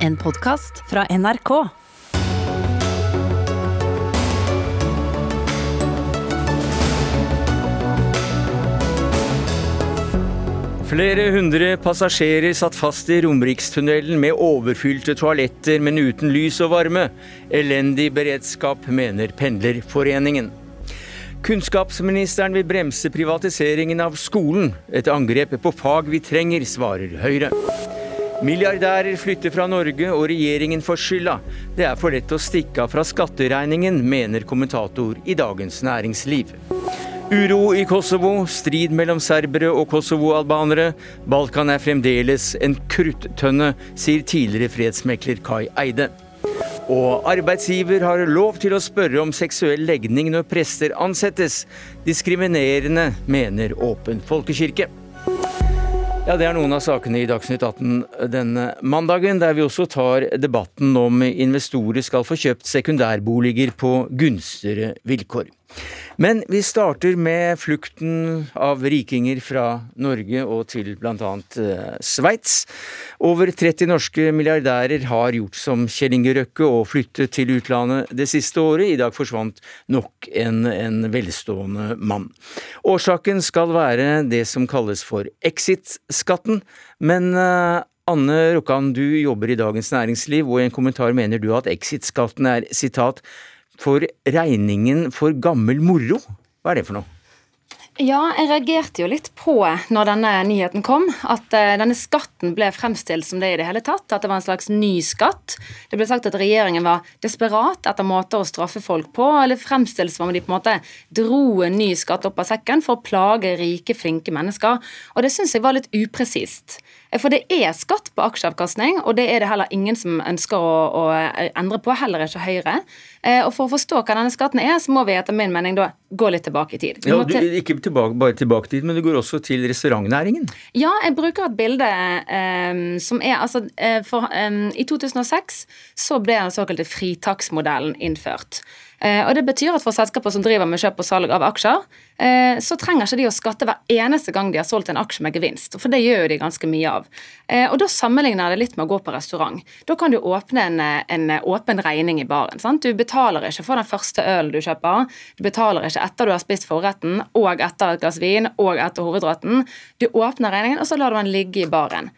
En podkast fra NRK. Flere hundre passasjerer satt fast i Romerikstunnelen med overfylte toaletter, men uten lys og varme. Elendig beredskap, mener Pendlerforeningen. Kunnskapsministeren vil bremse privatiseringen av skolen. Et angrep på fag vi trenger, svarer Høyre. Milliardærer flytter fra Norge, og regjeringen får skylda. Det er for lett å stikke av fra skatteregningen, mener kommentator i Dagens Næringsliv. Uro i Kosovo, strid mellom serbere og kosovo-albanere. Balkan er fremdeles en kruttønne, sier tidligere fredsmekler Kai Eide. Og arbeidsgiver har lov til å spørre om seksuell legning når prester ansettes. Diskriminerende, mener Åpen folkekirke. Ja, Det er noen av sakene i Dagsnytt 18 denne mandagen, der vi også tar debatten om investorer skal få kjøpt sekundærboliger på gunstigere vilkår. Men vi starter med flukten av rikinger fra Norge og til bl.a. Eh, Sveits. Over 30 norske milliardærer har gjort som Kjell Inge Røkke og flyttet til utlandet det siste året. I dag forsvant nok en, en velstående mann. Årsaken skal være det som kalles for exit-skatten. Men uh, Anne Rokkan, du jobber i Dagens Næringsliv, og i en kommentar mener du at exit-skatten er sitat for regningen for gammel moro. Hva er det for noe? Ja, jeg reagerte jo litt på når denne nyheten kom, at uh, denne skatten ble fremstilt som det i det hele tatt. At det var en slags ny skatt. Det ble sagt at regjeringen var desperat etter måter å straffe folk på, eller fremstilles som om de på en måte dro en ny skatt opp av sekken for å plage rike, flinke mennesker. Og det syns jeg var litt upresist. For det er skatt på aksjeavkastning, og det er det heller ingen som ønsker å, å endre på, heller ikke Høyre. Eh, og For å forstå hva denne skatten er, så må vi etter min mening da gå litt tilbake i tid. Ja, du, ikke tilbake, bare tilbake i tid, men du går også til restaurantnæringen? Ja, jeg bruker et bilde um, som er altså uh, for, um, I 2006 så ble den såkalte fritaksmodellen innført. Eh, og Det betyr at for selskaper som driver med kjøp og salg av aksjer, eh, så trenger ikke de å skatte hver eneste gang de har solgt en aksje med gevinst. For det gjør jo de ganske mye av. Eh, og Da sammenligner det litt med å gå på restaurant. Da kan du åpne en, en åpen regning i baren. Sant? Du betaler ikke for den første ølen du kjøper. Du betaler ikke etter du har spist forretten og etter et glass vin og etter hovedretten. Du åpner regningen, og så lar du den ligge i baren.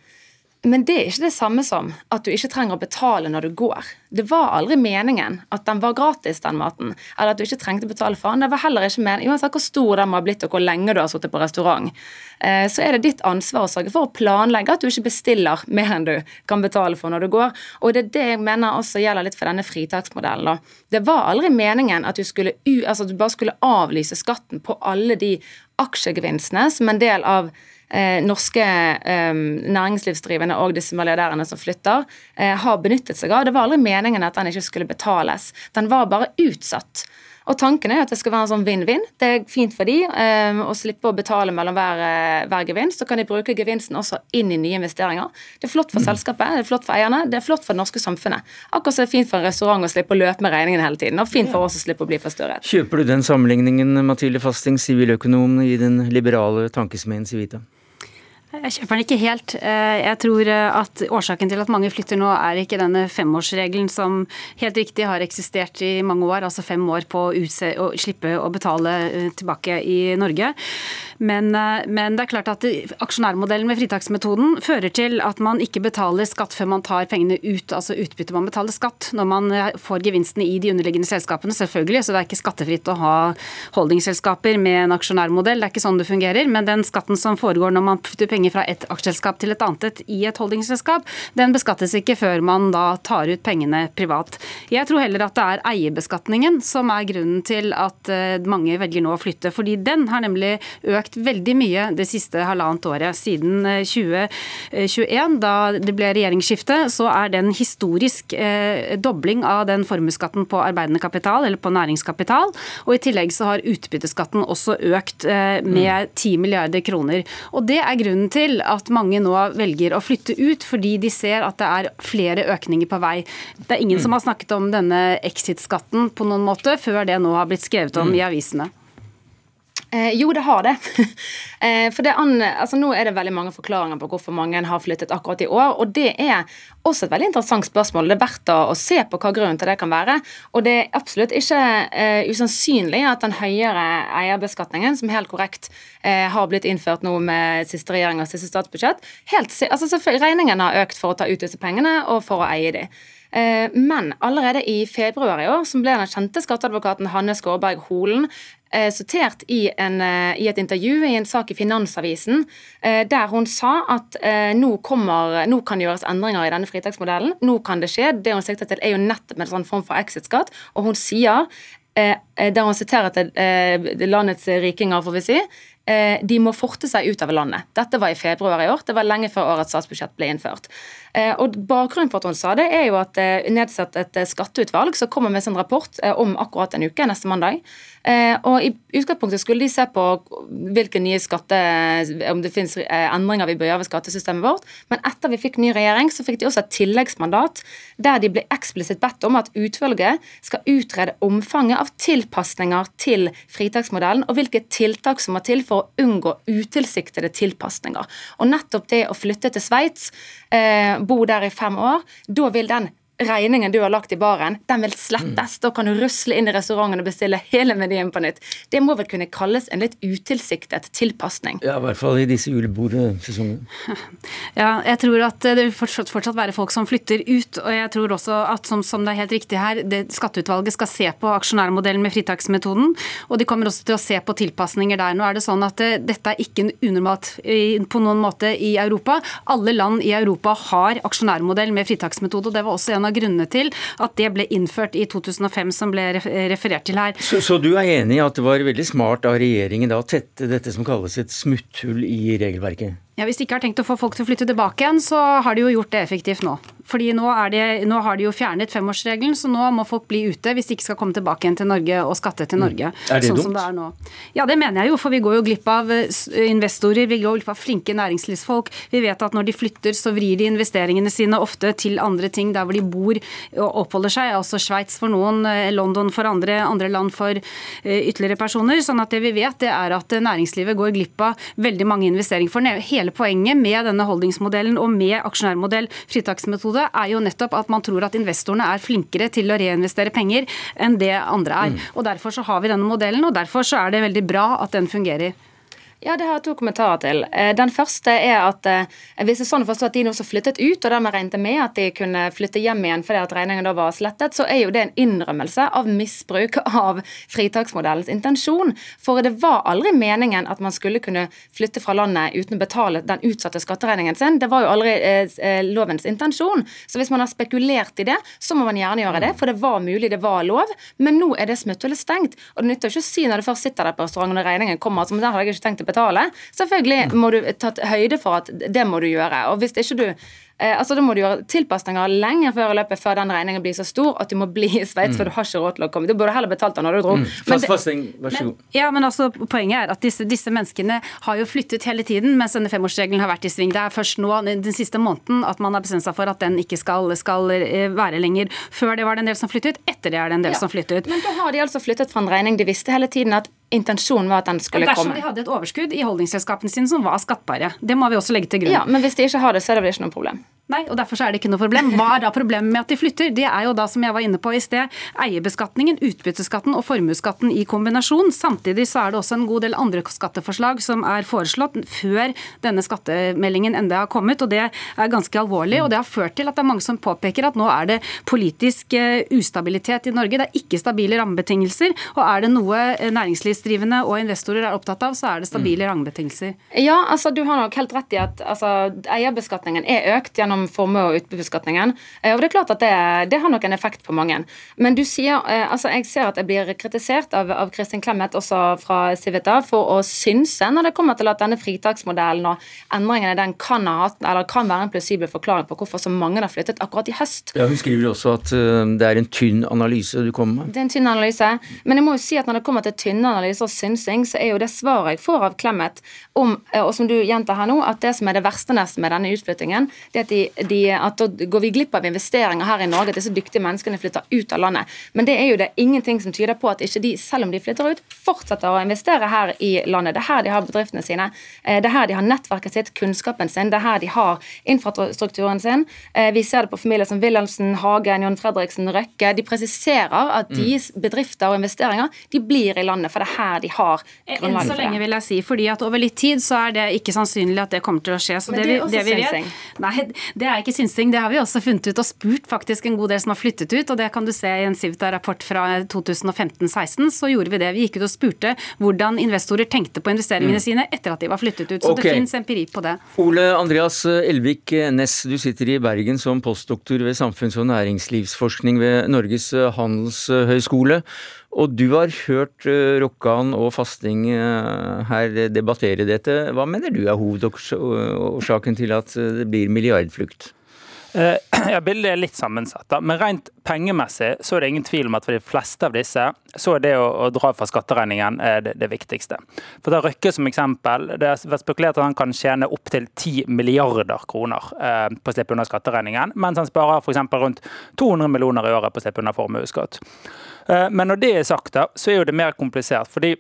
Men det er ikke det samme som at du ikke trenger å betale når du går. Det var aldri meningen at den var gratis, den maten, eller at du ikke trengte å betale for den. Det var heller ikke meningen, Uansett hvor stor den må ha blitt og hvor lenge du har sittet på restaurant, eh, så er det ditt ansvar å sørge for å planlegge at du ikke bestiller mer enn du kan betale for når du går. Og det er det jeg mener også gjelder litt for denne fritaksmodellen. Det var aldri meningen at du, skulle, altså at du bare skulle avlyse skatten på alle de aksjegevinstene som en del av norske eh, næringslivsdrivende og disse milliardærene som flytter, eh, har benyttet seg av. Det var aldri meningen at den ikke skulle betales. Den var bare utsatt. Og Tanken er at det skal være en sånn vinn-vinn. Det er fint for de um, å slippe å betale mellom hver, eh, hver, gevinst. Så kan de bruke gevinsten også inn i nye investeringer. Det er flott for selskapet, det er flott for eierne, det er flott for det norske samfunnet. Akkurat som det er fint for en restaurant å slippe å løpe med regningen hele tiden. Og fint for oss å slippe å bli forstørret. Kjøper du den sammenligningen, Mathilde Fasting, siviløkonom i den liberale tankesmeden Civita? Jeg kjøper den ikke helt. Eh, jeg tror eh, at årsaken til at mange flytter nå, er ikke denne femårsregelen som helt riktig har eksistert i mange år, altså fem år på å slippe å betale eh, tilbake i Norge. Men, men, det er klart at aksjonærmodellen med fritaksmetoden fører til at man ikke betaler skatt før man tar pengene ut, altså utbytte. Man betaler skatt når man får gevinstene i de underliggende selskapene, selvfølgelig. Så det er ikke skattefritt å ha holdingselskaper med en aksjonærmodell. Det er ikke sånn det fungerer. Men den skatten som foregår når man putter penger fra et aksjeselskap til et annet i et holdingselskap, den beskattes ikke før man da tar ut pengene privat. Jeg tror heller at det er eierbeskatningen som er grunnen til at eh, mange velger nå å flytte. Fordi den har nemlig økt veldig mye det siste halvannet året. Siden 2021, eh, da det ble regjeringsskifte, så er det en historisk eh, dobling av den formuesskatten på arbeidende kapital, eller på næringskapital. Og i tillegg så har utbytteskatten også økt med 10 milliarder kroner. Og det er grunnen til at mange nå velger å flytte ut, fordi de ser at det er flere økninger på vei. Det er ingen mm. som har snakket om denne exit-skatten på noen måte, før det nå har blitt skrevet om mm. i avisene. Eh, jo, det har det. eh, for det an, altså, Nå er det veldig mange forklaringer på hvorfor mange har flyttet akkurat i år. og Det er også et veldig interessant spørsmål. Det er verdt å, å se på hva grunnen til det kan være. Og det er absolutt ikke eh, usannsynlig at den høyere eierbeskatningen, som helt korrekt eh, har blitt innført nå med siste regjering og siste statsbudsjett helt, altså Regningen har økt for å ta ut disse pengene og for å eie de. Eh, men allerede i februar i år som ble den kjente skatteadvokaten Hanne Skårberg Holen eh, sitert i, en, eh, i, et intervju i en sak i Finansavisen, der hun sa at nå, kommer, nå kan det gjøres endringer i denne fritaksmodellen. Nå kan det skje. Det hun sikter til, er jo nettopp en sånn form for exit-skatt. Og hun sier, der hun siterer til landets rikinger, får vi si, de må forte seg ut av landet. Dette var i februar i år. Det var lenge før årets statsbudsjett ble innført. Eh, og Bakgrunnen for at hun sa det, er jo at det eh, nedsatt et eh, skatteutvalg som kommer med sin rapport om akkurat en uke, neste mandag. Og I utgangspunktet skulle de se på hvilke nye skatte, om det finnes endringer vi bør gjøre ved skattesystemet vårt. Men etter vi fikk ny regjering, så fikk de også et tilleggsmandat der de ble eksplisitt bedt om at utvalget skal utrede omfanget av tilpasninger til fritaksmodellen, og hvilke tiltak som må til for å unngå utilsiktede tilpasninger. Og nettopp det å flytte til Sveits bo der i fem år, da vil den regningen du har lagt i baren, den vil slettes. Da kan du rusle inn i restauranten og bestille hele menyen på nytt. Det må vel kunne kalles en litt utilsiktet tilpasning? Ja, i hvert fall i disse julebordsesongene. Ja, jeg tror at det vil fortsatt, fortsatt, være folk som flytter ut. Og jeg tror også at som, som det er helt riktig her, det, skatteutvalget skal se på aksjonærmodellen med fritaksmetoden. Og de kommer også til å se på tilpasninger der. Nå er det sånn at det, eh, dette er ikke unormalt på noen måte i Europa. Alle land i Europa har aksjonærmodell med fritaksmetode. og det var også en av av grunnene til at det ble innført i 2005, som ble referert til her. Så, så, du er enig i at det var veldig smart av regjeringen da å tette dette som kalles et smutthull i regelverket? Ja, Hvis de ikke har tenkt å få folk til å flytte tilbake igjen, så har de jo gjort det effektivt nå. Fordi nå, det, nå har de jo fjernet femårsregelen, så nå må folk bli ute hvis de ikke skal komme tilbake igjen til Norge og skatte til mm. Norge. Er det sånn dumt? Som det er nå. Ja, det mener jeg jo, for vi går jo glipp av eh, investorer, vi går glipp av flinke næringslivsfolk. Vi vet at når de flytter, så vrir de investeringene sine ofte til andre ting der hvor de bor og oppholder seg. Altså Sveits for noen, eh, London for andre, andre land for eh, ytterligere personer. sånn at det vi vet, det er at næringslivet går glipp av veldig mange investeringer. For hele poenget med denne holdingsmodellen og med aksjonærmodell fritaksmetode er jo nettopp at man tror at investorene er flinkere til å reinvestere penger enn det andre er. Mm. Og Derfor så har vi denne modellen, og derfor så er det veldig bra at den fungerer. Ja, Det har jeg to kommentarer til. Eh, den første er at eh, hvis er sånn å forstå at de nå som flyttet ut, og dermed regnet med at de kunne flytte hjem igjen fordi at regningen da var slettet, så er jo det en innrømmelse av misbruk av fritaksmodellens intensjon. For det var aldri meningen at man skulle kunne flytte fra landet uten å betale den utsatte skatteregningen sin. Det var jo aldri eh, eh lovens intensjon. Så hvis man har spekulert i det, så må man gjerne gjøre det, for det var mulig, det var lov. Men nå er det smutthullet stengt. Og det nytter ikke å si når du først sitter der på restauranten og regningen kommer, men der har jeg ikke tenkt å betale. Selvfølgelig må du tatt høyde for at det må du gjøre. Og hvis ikke du Eh, altså Da må du gjøre tilpasninger lenge før i løpet før den regningen blir så stor at du må bli i Sveits, mm. for du har ikke råd til å komme. Du burde heller betalt den når du dro. Mm. Fast, fasting, vær så god. Ja, men altså, Poenget er at disse, disse, menneskene har jo flyttet hele tiden mens denne femårsregelen har vært i sving. Det er først nå den siste måneden at man har bestemt seg for at den ikke skal, skal eh, være lenger. Før det var det en del som flyttet, etter det er det en del ja. som flyttet. Men da har de altså flyttet fra en regning de visste hele tiden at intensjonen var at den skulle dersom komme. Dersom de hadde et overskudd i holdningsselskapene sine som var skattbare. Det må vi også legge til grunn. Ja, Men hvis de ikke har det, så er det vel ikke noe problem. Nei, og derfor er det ikke noe problem. Hva er da problemet med at de flytter? Det er jo da, som jeg var inne på i sted, eierbeskatningen, utbytteskatten og formuesskatten i kombinasjon. Samtidig så er det også en god del andre skatteforslag som er foreslått før denne skattemeldingen enda har kommet, og det er ganske alvorlig. Og det har ført til at det er mange som påpeker at nå er det politisk eh, ustabilitet i Norge. Det er ikke stabile rammebetingelser. Og er det noe eh, næringslivsdrivende og investorer er opptatt av, så er det stabile rammebetingelser. Ja, altså du har nok helt rett i at altså, eierbeskatningen er økt gjennom formue- og utbyttebeskatningen. Eh, og det er klart at det, det, har nok en effekt på mange. Men du sier, eh, altså jeg ser at jeg blir kritisert av, av Kristin Clemet, også fra Civita, for å synse når det kommer til at denne fritaksmodellen og endringene den kan, ha hatt, eller kan være en plausibel forklaring på hvorfor så mange har flyttet akkurat i høst. Ja, Hun skriver også at uh, det er en tynn analyse du kommer med. Det er en tynn analyse. Men jeg må jo si at når det kommer til tynne analyse og synsing, så er jo det svaret jeg får av Clemet, om, og som du gjentar her nå, at det som er det verste nesten med denne utflyttingen, det er at, de, de, at da går vi glipp av investeringer her i Norge, at disse dyktige menneskene flytter ut av landet. Men det er jo det ingenting som tyder på at ikke de, selv om de flytter ut, fortsetter å investere her i landet. Det er her de har bedriftene sine, det er her de har nettverket sitt, kunnskapen sin, det er her de har infrastrukturen sin. Vi ser det på familier som Wilhelmsen, Hagen, John Fredriksen, Røkke. De presiserer at deres bedrifter og investeringer de blir i landet, for det her de har grunnlaget Enn så lenge, vil jeg si. fordi at over litt tid så er det ikke sannsynlig at det kommer til å skje. Så Men det, det er også det vi synsing. Vet, nei, det er ikke synsing. Det har vi også funnet ut og spurt faktisk en god del som har flyttet ut. og Det kan du se i en Civita-rapport fra 2015-16. Så gjorde vi det. Vi gikk ut og spurte hvordan investorer tenkte på investeringene mm. sine etter at de var flyttet ut. Så okay. det fins empiri på det. Ole Andreas Elvik Næss, du sitter i Bergen som postdoktor ved samfunns- og næringslivsforskning ved Norges handelshøyskole. Og du har hørt uh, Rokkan og Fasting uh, her debattere dette. Hva mener du er hovedårsaken til at uh, det blir milliardflukt? Ja, Bildet er litt sammensatt. da. Men rent pengemessig så er det ingen tvil om at for de fleste av disse, så er det å, å dra fra skatteregningen det, det, viktigste. For da Røkke som eksempel, det er spekulert at han kan tjene opptil 10 milliarder kroner eh, på å slippe unna skatteregningen, mens han sparer f.eks. rundt 200 millioner i året på å slippe unna formuesskatt. Eh, men når det er sagt, så er jo det mer komplisert. fordi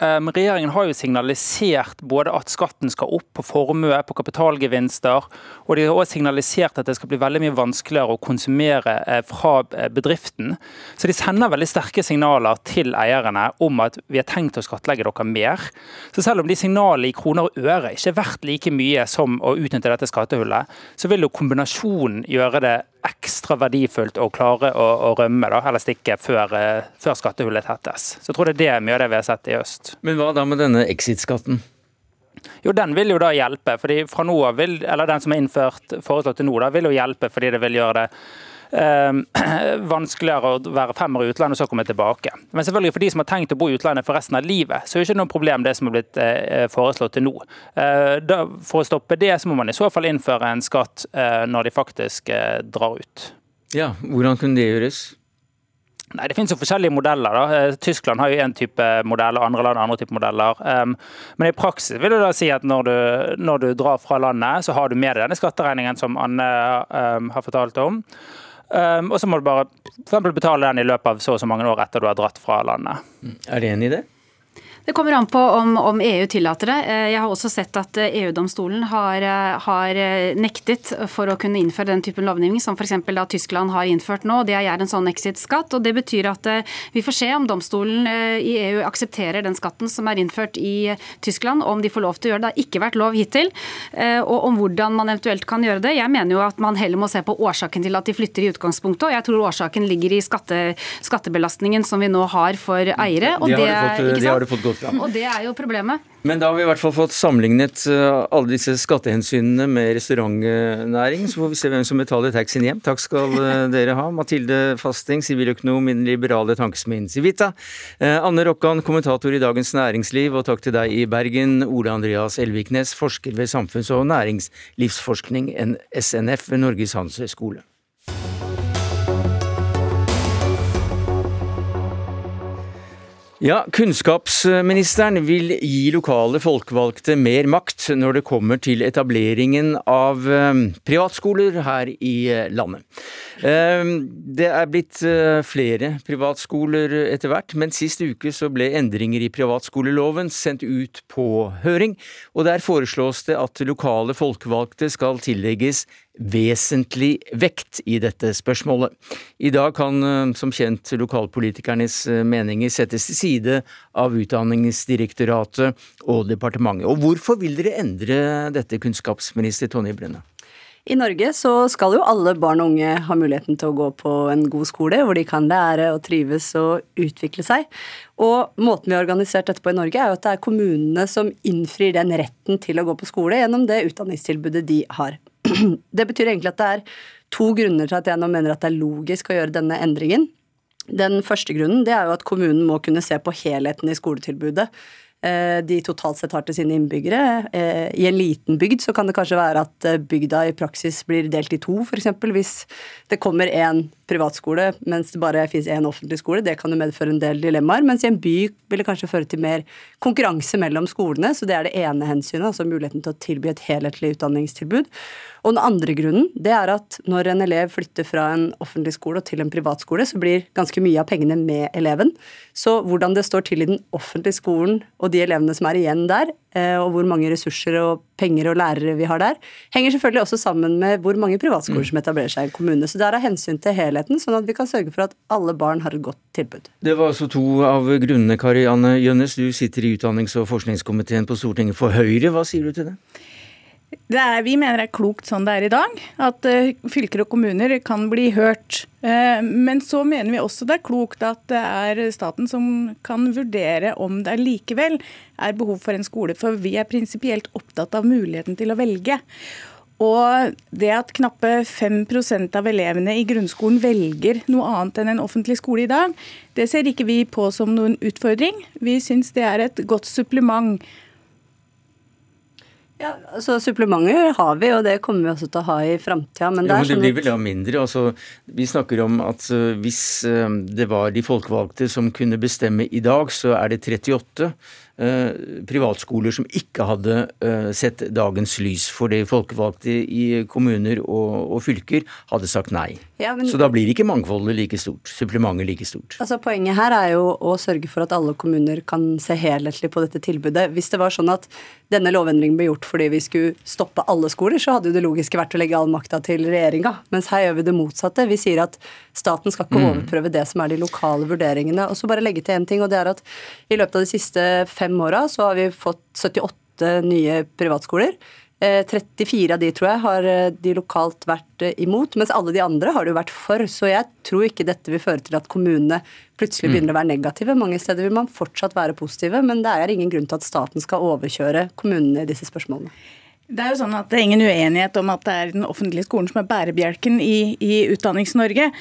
Um, regjeringen har jo signalisert både at skatten skal opp på formue, på kapitalgevinster, og de har også signalisert at det skal bli veldig mye vanskeligere å konsumere uh, fra bedriften. Så de sender veldig sterke signaler til eierne om at vi har tenkt å skattlegge dere mer. Så selv om de signalene i kroner og øre ikke er verdt like mye som å utnytte dette skattehullet, så vil jo kombinasjonen gjøre det ekstra verdifullt å klare å, å rømme, da, eller stikke, før, uh, før skattehullet tettes. Så jeg tror det er det mye av det vi har sett i øst. Men hva da med denne exit-skatten? Jo, Den vil jo da hjelpe. fordi fra nå vil, eller Den som er innført foreslått til nå, da, vil jo hjelpe fordi det vil gjøre det eh, vanskeligere å være fem år i utlandet og så komme tilbake. Men selvfølgelig for de som har tenkt å bo i utlandet for resten av livet, så er det ikke noe problem det som er blitt eh, foreslått til nå. Eh, for å stoppe det, så må man i så fall innføre en skatt eh, når de faktisk drar ut. Ja, Hvordan kunne det gjøres? Nei, Det finnes jo forskjellige modeller. da. Tyskland har jo én type modell, andre land andre type modeller. Um, men i praksis vil du da si at når du, når du, drar fra landet, så har du med deg denne skatteregningen som Anne um, har fortalt om. Um, og så må du bare for betale den i løpet av så og så mange år etter du har dratt fra landet. Er du enig i det? Det kommer an på om, om, EU tillater det. Eh, jeg har også sett at EU-domstolen eh, e har, eh, har, nektet for å kunne innføre den typen lovgivning som f.eks. Tyskland har innført nå. Det er en sånn exit-skatt. og Det betyr at vi får se om domstolen i EU aksepterer den skatten som er innført i Tyskland, om de får lov til å gjøre det. Det har ikke vært lov hittil. Og om hvordan man eventuelt kan gjøre det. Jeg mener jo at man heller må se på årsaken til at de flytter i utgangspunktet. Og jeg tror årsaken ligger i skatte, skattebelastningen som vi nå har for eiere. Og de har, det, fått, de har det fått godt fram. Og det er jo problemet. Men da har vi i hvert fall fått sammenlignet eh, alle disse skattehensynene med restaurantnæring. Så får vi se hvem som betaler taxien hjem. Takk skal eh, dere ha. Mathilde Fasting, siviløkonom i den liberale tankesmien Civita. Eh, Anne Rokkan, kommentator i Dagens Næringsliv, og takk til deg i Bergen. Ole Andreas Elviknes, forsker ved samfunns- og næringslivsforskning, SNF ved Norges handelshøyskole. Ja, Kunnskapsministeren vil gi lokale folkevalgte mer makt når det kommer til etableringen av eh, privatskoler her i eh, landet. Eh, det er blitt flere privatskoler etter hvert, men sist uke så ble endringer i privatskoleloven sendt ut på høring, og der foreslås det at lokale folkevalgte skal tillegges vesentlig vekt i dette spørsmålet. I dag kan eh, som kjent lokalpolitikernes eh, meninger settes til side av Utdanningsdirektoratet og departementet. Og hvorfor vil dere endre dette, kunnskapsminister Tonje Brenna? I Norge så skal jo alle barn og unge ha muligheten til å gå på en god skole, hvor de kan lære og trives og utvikle seg. Og måten vi har organisert dette på i Norge, er jo at det er kommunene som innfrir den retten til å gå på skole gjennom det utdanningstilbudet de har. Det betyr egentlig at det er to grunner til at jeg nå mener at det er logisk å gjøre denne endringen. Den første grunnen det er jo at kommunen må kunne se på helheten i skoletilbudet de totalt sett har til sine innbyggere. Eh, I en liten bygd så kan det kanskje være at eh, bygda i praksis blir delt i to, f.eks. hvis det kommer en privatskole mens det bare fins én offentlig skole. Det kan jo medføre en del dilemmaer. Mens i en by vil det kanskje føre til mer konkurranse mellom skolene. Så det er det ene hensynet, altså muligheten til å tilby et helhetlig utdanningstilbud. Og den andre grunnen det er at når en elev flytter fra en offentlig skole til en privatskole, så blir ganske mye av pengene med eleven. Så hvordan det står til i den offentlige skolen og de elevene som er igjen der, eh, og hvor mange ressurser og penger og lærere vi har der, henger selvfølgelig også sammen med hvor mange privatskoler mm. som etablerer seg i en kommune. Så det er av hensyn til helheten, sånn at vi kan sørge for at alle barn har et godt tilbud. Det var altså to av grunnene, Kari Anne Gjønnes. Du sitter i utdannings- og forskningskomiteen på Stortinget for Høyre. Hva sier du til det? Er, vi mener det er klokt sånn det er i dag, at uh, fylker og kommuner kan bli hørt. Uh, men så mener vi også det er klokt at det er staten som kan vurdere om det likevel er behov for en skole. For vi er prinsipielt opptatt av muligheten til å velge. Og det at knappe 5% av elevene i grunnskolen velger noe annet enn en offentlig skole i dag, det ser ikke vi på som noen utfordring. Vi syns det er et godt supplement ja, altså Supplementer har vi, og det kommer vi også til å ha i framtida. Men, det, det blir vel da mindre. Altså, vi snakker om at uh, hvis uh, det var de folkevalgte som kunne bestemme i dag, så er det 38 Eh, privatskoler som ikke hadde eh, sett dagens lys, For de folkevalgte i kommuner og, og fylker hadde sagt nei. Ja, men, så da blir ikke mangfoldet like stort, supplementet like stort. Altså Poenget her er jo å sørge for at alle kommuner kan se helhetlig på dette tilbudet. Hvis det var sånn at denne lovendringen ble gjort fordi vi skulle stoppe alle skoler, så hadde jo det logiske vært å legge all makta til regjeringa. Mens her gjør vi det motsatte. Vi sier at staten skal ikke mm. overprøve det som er de lokale vurderingene. Og så bare legge til én ting, og det er at i løpet av de siste fem fem åra så har vi fått 78 nye privatskoler. 34 eh, av de tror jeg har eh, de lokalt vært eh, imot, mens alle de andre har det jo vært for. Så jeg tror ikke dette vil føre til at kommunene plutselig begynner å være negative. Mange steder vil man fortsatt være positive, men det er ingen grunn til at staten skal overkjøre kommunene i disse spørsmålene. Det er jo sånn at det er ingen uenighet om at det er den offentlige skolen som er bærebjelken i, i Utdannings-Norge.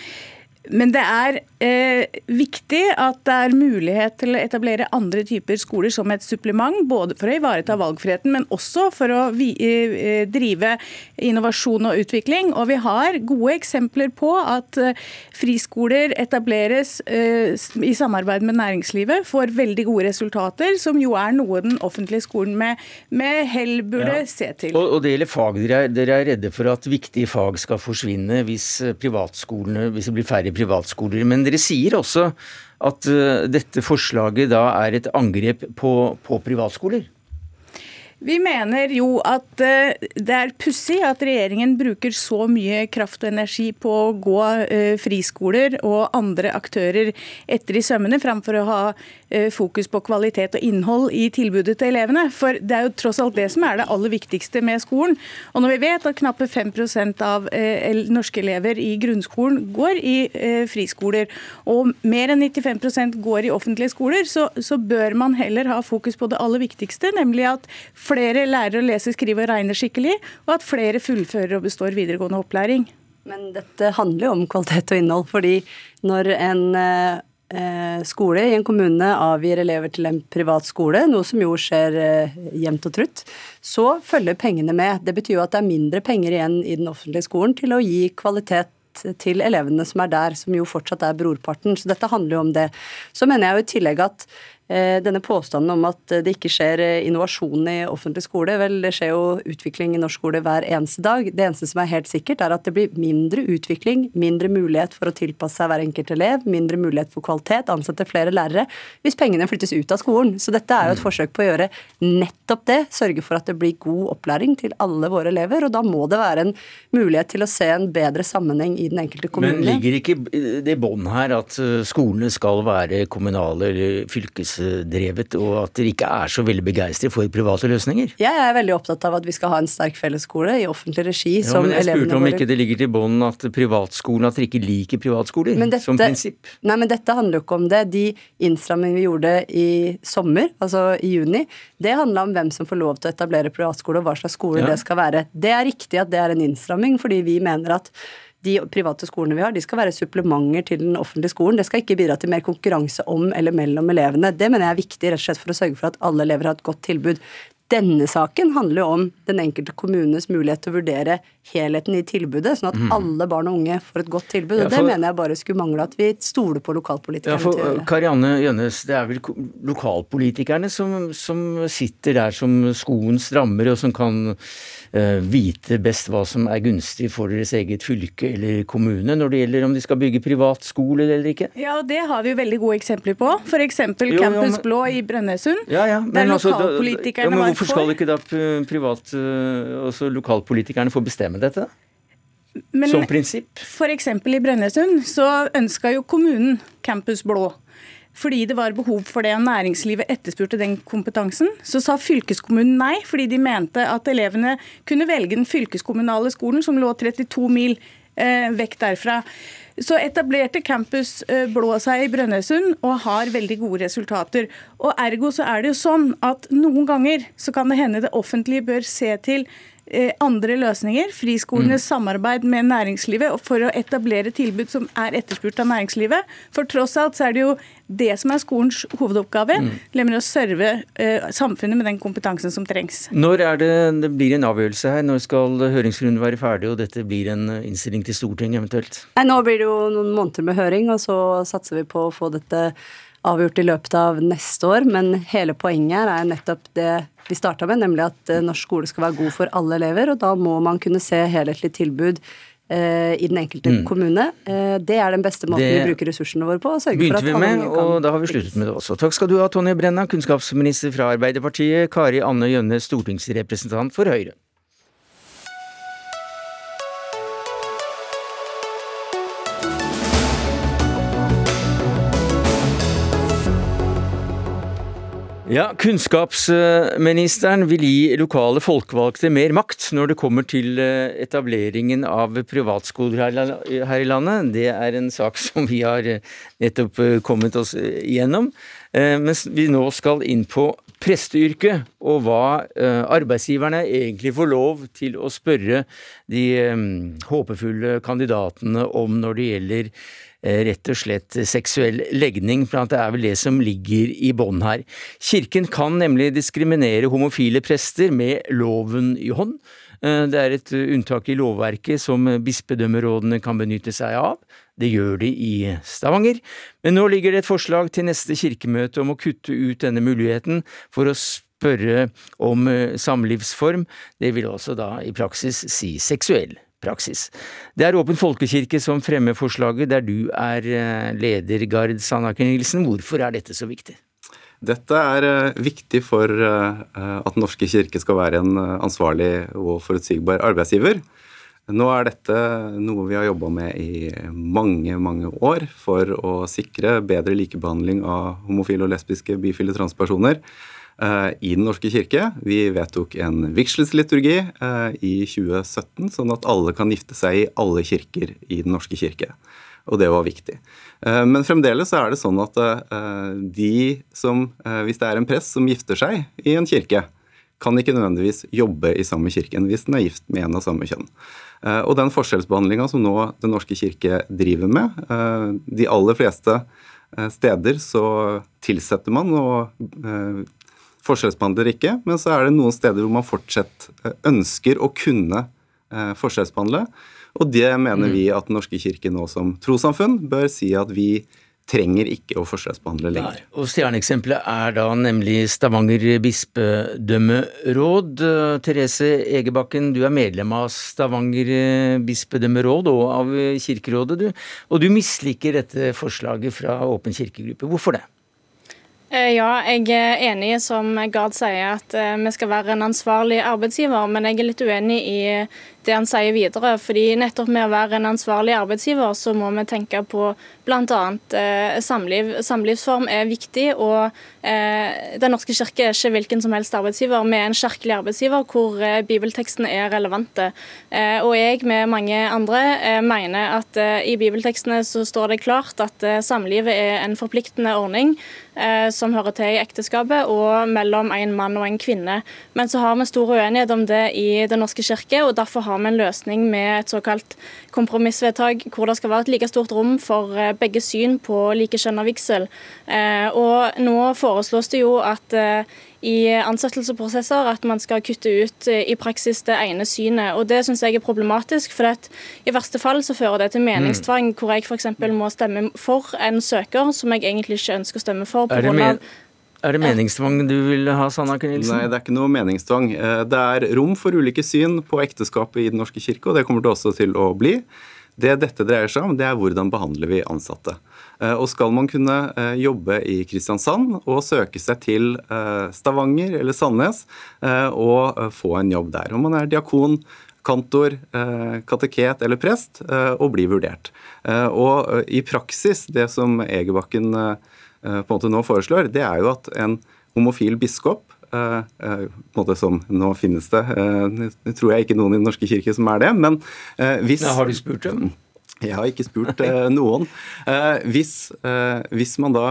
Men det er eh, viktig at det er mulighet til å etablere andre typer skoler som et supplement, både for å ivareta valgfriheten, men også for å vi, eh, drive innovasjon og utvikling. Og vi har gode eksempler på at eh, friskoler etableres eh, i samarbeid med næringslivet, får veldig gode resultater, som jo er noe den offentlige skolen med, med hell burde ja. se til. Og, og, det gjelder fag. Dere er, dere er redde for at viktige fag skal forsvinne hvis eh, privatskolene, hvis det blir færre privatskoler. Men dere sier også at uh, dette forslaget da er et angrep på, på privatskoler? Vi mener jo at eh, det er pussig at regjeringen bruker så mye kraft og energi på å gå eh, friskoler og andre aktører etter i sømmene, framfor å ha eh, fokus på kvalitet og innhold i tilbudet til elevene. For det er jo tross alt det som er det aller viktigste med skolen. Og når vi vet at knappe 5% av norske elever i grunnskolen går i friskoler, og mer enn 95% går i offentlige skoler, så, så bør man heller ha fokus på det aller viktigste, nemlig at flere lærer å lese, skrive og regne skikkelig, og at flere fullfører og består videregående opplæring. Men dette handler jo om kvalitet og innhold, fordi når en eh, skole i en kommune avgir elever til en privat skole, noe som jo skjer eh, jevnt og trutt, så følger pengene med. Det betyr jo at det er mindre penger igjen i den offentlige skolen til å gi kvalitet til elevene som er der, som jo fortsatt er brorparten. Så dette handler jo om det. Så mener jeg jo i tillegg at Eh, denne påstanden om at det ikke skjer eh, innovasjon i offentlig skole. Vel, det skjer jo utvikling i norsk skole hver eneste dag. Det eneste som er helt sikkert, er at det blir mindre utvikling, mindre mulighet for å tilpasse seg hver enkelt elev, mindre mulighet for kvalitet, ansette flere lærere, hvis pengene flyttes ut av skolen. Så dette er jo et forsøk på å gjøre nettopp det. Sørge for at det blir god opplæring til alle våre elever. Og da må det være en mulighet til å se en bedre sammenheng i den enkelte kommune. Men ligger ikke det bånd her at eh, skolene skal være kommunale eller fylkes næringsdrevet, og at dere ikke er så veldig begeistret for private løsninger? Jeg er veldig opptatt av at vi skal ha en sterk fellesskole i offentlig regi. Ja, men jeg spurte om ikke det ligger til bånn at privatskolen, at dere ikke liker privatskoler dette, som prinsipp? Nei, men dette handler jo ikke om det. De innstrammingene vi gjorde i sommer, altså i juni, det handla om hvem som får lov til å etablere privatskole, og hva slags skole ja. det skal være. Det er riktig at det er en innstramming, fordi vi mener at de private skolene vi har, de skal være supplementer til den offentlige skolen. Det skal ikke bidra til mer konkurranse om eller mellom elevene. Det mener jeg er viktig rett og slett for å sørge for at alle elever har et godt tilbud. Denne saken handler jo om den enkelte kommunes mulighet til å vurdere helheten i tilbudet, sånn at mm. alle barn og unge får et godt tilbud. Ja, for- det mener jeg bare skulle mangle at vi stoler på Ja, lokalpolitikerne for til å gjøre. Karianne Gjønnes, det er vel lokalpolitikerne som, som sitter der som skoen strammer, og som kan vite best hva som er gunstig for deres eget fylke eller kommune når det gjelder om de skal bygge privatskole eller ikke? Ja, og Det har vi jo veldig gode eksempler på. F.eks. Campus jo, Campus men- Blå i Brønnøysund. Ja, ja, Der altså, da- lokalpolitikerne ja, men Hvorfor skal ikke da privat, altså lokalpolitikerne få bestemme dette? Men Som prinsipp? f.eks. i Brønnøysund så ønska jo kommunen Campus Blå. Fordi det var behov for det, og næringslivet etterspurte den kompetansen. Så sa fylkeskommunen nei, fordi de mente at elevene kunne velge den fylkeskommunale skolen, som lå 32 mil eh, vekk derfra. Så etablerte Campus eh, Blå seg i Brønnøysund og har veldig gode resultater. Og Ergo så er det jo sånn at noen ganger så kan det hende det offentlige bør se til andre løsninger. Friskolenes samarbeid med næringslivet for å etablere tilbud som er etterspurt av næringslivet. For tross alt så er det jo det som er skolens hovedoppgave, nemlig å serve eh, samfunnet med den kompetansen som trengs. Når er det det blir en avgjørelse her? Når skal høringsrunden være ferdig og dette blir en eh, innstilling til Stortinget eventuelt? Nei, nå blir det jo noen måneder med høring, og så satser vi på å få dette avgjort i løpet av neste år. Men hele poenget her er nettopp det vi starta med, nemlig at eh, norsk skole skal være god for alle elever. Og da må man kunne se helhetlig tilbud eh, i den enkelte kommune. Eh, det er den beste måten Det vi bruker ressursene våre på. Og sørge for Begynte at vi med, kan og da har vi sluttet med det også. Takk skal du ha, Tonje Brenna, kunnskapsminister fra Arbeiderpartiet, Kari Anne Jønne, stortingsrepresentant for Høyre. Ja, Kunnskapsministeren vil gi lokale folkevalgte mer makt når det kommer til eh, etableringen av privatskoler her i landet. Det er en sak som vi har eh, nettopp eh, kommet oss gjennom. Mens vi nå skal inn på presteyrket, og hva arbeidsgiverne egentlig får lov til å spørre de håpefulle kandidatene om når det gjelder rett og slett seksuell legning, for det er vel det som ligger i bånn her. Kirken kan nemlig diskriminere homofile prester med loven i hånd. Eh, Det er et eh, unntak i lovverket som bispedømmerådene kan benytte seg av. Det gjør de i Stavanger. Men nå ligger det et forslag til neste kirkemøte om å kutte ut denne muligheten for å spørre om eh, samlivsform. Det vil altså da i praksis si seksuell praksis. Det er Åpen folkekirke som fremmer forslaget, der du er eh, leder, Gard Sandaker Nilsen. Hvorfor er dette så viktig? Dette er eh, viktig for eh, at Den norske kirke skal være en ansvarlig og forutsigbar arbeidsgiver. Nå er dette noe vi har jobba med i mange, mange år for å sikre bedre likebehandling av homofile og lesbiske, bifile transpersoner i Den norske kirke. Vi vedtok en vigselsliturgi eh, i 2017, sånn at alle kan gifte seg i alle kirker i Den norske kirke. Og det var viktig. Eh, Men fremdeles er det sånn at eh, de som, eh, hvis det er en prest som gifter seg i en kirke, kan ikke nødvendigvis jobbe i samme kirken hvis den er gift med en av samme kjønn. Eh, Og den forskjellsbehandlinga som nå Den norske kirke driver med, eh, de aller fleste eh, steder så tilsetter man og eh, forskjellsbehandler ikke, men så er det noen steder hvor man fortsatt eh, ønsker å kunne eh, forskjellsbehandle. Og det mener vi at Den norske kirke nå som trossamfunn bør si at vi trenger ikke å forskjellsbehandle lenger. Og Stjerneeksempelet er da nemlig Stavanger bispedømmeråd. Eh, Therese Egebakken, du er medlem av Stavanger bispedømmeråd og av Kirkerådet, du. Og du misliker dette forslaget fra Åpen kirkegruppe. Hvorfor det? Eh, Ja, jeg er enig som Gard sier at eh, vi skal være en ansvarlig arbeidsgiver, men jeg er litt uenig i det han sier videre. fordi nettopp med å være en ansvarlig arbeidsgiver, så må vi tenke på bl.a. Eh, samliv. Samlivsform er viktig, og eh, Den norske kirke er ikke hvilken som helst arbeidsgiver. Vi er en kirkelig arbeidsgiver hvor eh, bibeltekstene er relevante. Eh, og jeg med mange andre eh, mener at i bibeltekstene så står det klart at samlivet er en forpliktende ordning som hører til i ekteskapet og mellom en mann og en kvinne. Men så har vi stor uenighet om det i Den norske kirke, og derfor har vi en løsning med et såkalt kompromissvedtak hvor det skal være et like stort rom for eh, begge syn på likekjønna vigsel. Eh, og nå foreslås det jo at eh, i ansettelsesprosesser at man skal kutte ut i praksis det ene synet. og Det syns jeg er problematisk. for at I verste fall så fører det til meningstvang, hvor jeg f.eks. må stemme for en søker som jeg egentlig ikke ønsker å stemme for. På grunn av er det meningstvang du vil ha, Sanna Knilsen? Nei, det er ikke noe meningstvang. Eh, Det er rom for ulike syn på ekteskapet i Den norske kirke, og det kommer det også til å bli. Det dette dreier seg om, det er hvordan behandler vi ansatte. Eh, Og skal man kunne eh, jobbe i Kristiansand og søke seg til Stavanger eller Sandnes og få en jobb der. Om man er diakon, kantor, kateket eller prest, og bli vurdert. Og i praksis, det som Egerbakken på en måte nå foreslår, det er jo at en homofil biskop eh, eh, på en måte som Nå finnes det eh, Det tror jeg ikke noen i Den norske kirke som er det, men eh, hvis har du spurt dem? Jeg har ikke spurt eh, noen. Eh, hvis, eh, hvis man da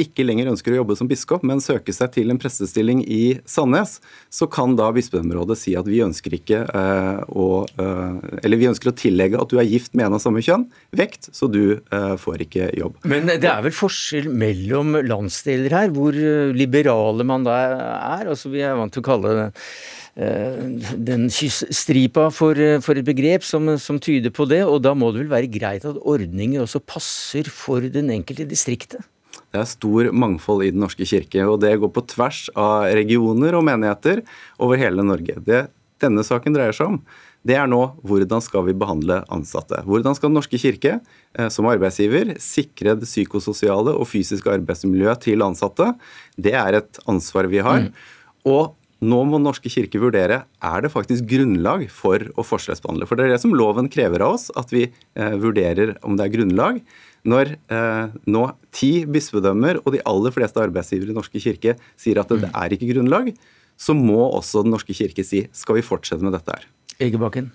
ikke lenger ønsker å jobbe som biskop, men søker seg til en prestestilling i Sandnes, så kan da bispedømmerådet si at vi ønsker ikke å Eller vi ønsker å tillegge at du er gift med en av samme kjønn, vekt, så du får ikke jobb. Men det er vel forskjell mellom landsdeler her, hvor liberale man da er? Altså Vi er vant til å kalle det den stripa for, eh, for et begrep som, som tyder på det, og da må det vel være greit at ordninger også passer for den enkelte distriktet? Det er stor mangfold i Den norske kirke, og det går på tvers av regioner og menigheter over hele Norge. Det denne saken dreier seg om, det er nå hvordan skal vi behandle ansatte. Hvordan skal Den norske kirke eh, som arbeidsgiver sikre det psykososiale og fysiske arbeidsmiljøet til ansatte. Det er et ansvar vi har. Og nå må Den norske kirke vurdere er det faktisk grunnlag for å forskjellsbehandle. For det er det som loven krever av oss, at vi eh, vurderer om det er grunnlag. Når eh, nå ti bispedømmer og de aller fleste arbeidsgivere i Den norske kirke sier at det er ikke grunnlag, så må også Den norske kirke si skal vi fortsette med dette her. Egebakken?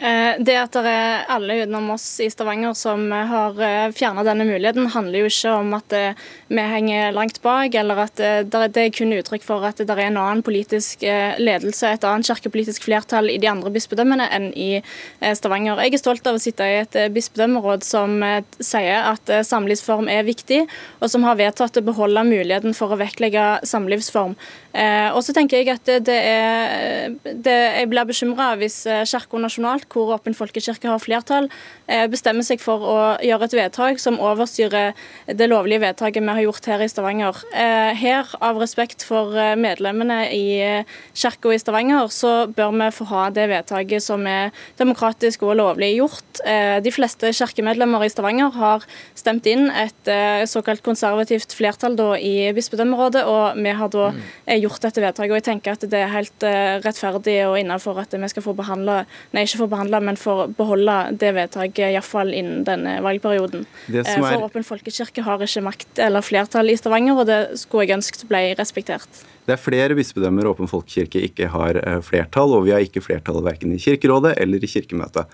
Eh, Det at det er alle utenom oss i Stavanger som har fjerna denne muligheten, handler jo ikke om at eh, vi henger langt bak, eller at eh, det er- kun uttrykk for at det er en annen politisk eh, ledelse, et annet kirkepolitisk flertall i de andre bispedømmene enn i eh, Stavanger. Jeg er stolt av å sitte i et eh, bispedømmeråd som eh, sier at eh, samlivsform er viktig, og som har vedtatt å beholde muligheten for å vektlegge samlivsform. Eh, Og så tenker jeg at det- er det, Jeg blir bekymra hvis eh, Kirka nasjonalt, hvor Åpen folkekirke har flertall, eh, bestemmer seg for å gjøre et vedtak som overstyrer det lovlige vedtaket vi har gjort her i Stavanger. Eh, Her, av respekt for eh, medlemmene i Kirka i Stavanger, så bør vi få ha det vedtaket som er demokratisk og lovlig gjort. De fleste kirkemedlemmer i Stavanger har stemt inn et såkalt konservativt flertall da i bispedømmerådet, og vi har da eh, gjort dette vedtaket. og jeg tenker at Det er helt rettferdig og innenfor at vi skal få behandle, nei ikke få behandle, men få beholde det vedtaket iallfall innen denne valgperioden. Det Eh, er- For Åpen folkekirke har ikke makt eller flertall i Stavanger, og det skulle jeg ønsket ble respektert. Det er flere bispedømmer Åpen folkekirke ikke har eh, flertall, og vi har ikke flertall verken i Kirkerådet eller i Kirkemøtet.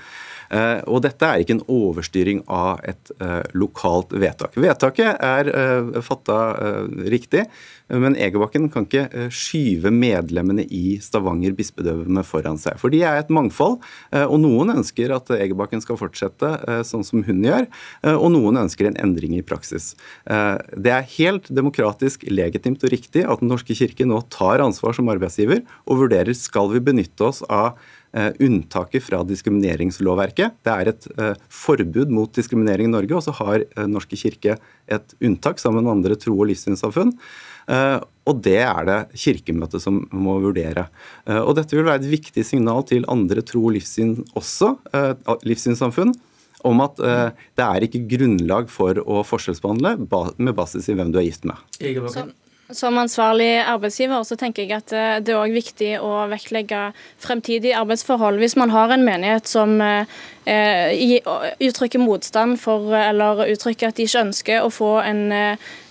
Eh, Og dette er ikke en overstyring av et eh, lokalt vedtak. Vedtaket er uh, fatta eh, riktig, men Egerbakken kan ikke eh, skyve medlemmene i Stavanger bispedømme foran seg. For de er et mangfold, eh, og noen ønsker at Egerbakken skal fortsette eh, sånn som hun gjør, eh, og noen ønsker en endring i praksis. Eh, Det er helt demokratisk legitimt og riktig at Den norske kirke nå tar ansvar som arbeidsgiver og vurderer skal vi benytte oss av eh, unntaket fra diskrimineringslovverket. Det er et eh, forbud mot diskriminering i Norge, og så har eh, norske kirke et unntak sammen med andre tro- og livssynssamfunn. Eh, og det er det Kirkemøtet som må vurdere. Eh, og dette vil være et viktig signal til andre tro- og livssyn også, eh, livssynssamfunn, om at eh, det er ikke grunnlag for å forskjellsbehandle ba med basis i hvem du er gift med. Egebakken? Som ansvarlig arbeidsgiver så tenker jeg at eh, det er også viktig å vektlegge fremtidige arbeidsforhold. Hvis man har en menighet som eh, eh, uttrykker motstand for, eller uttrykker at de ikke ønsker å få en,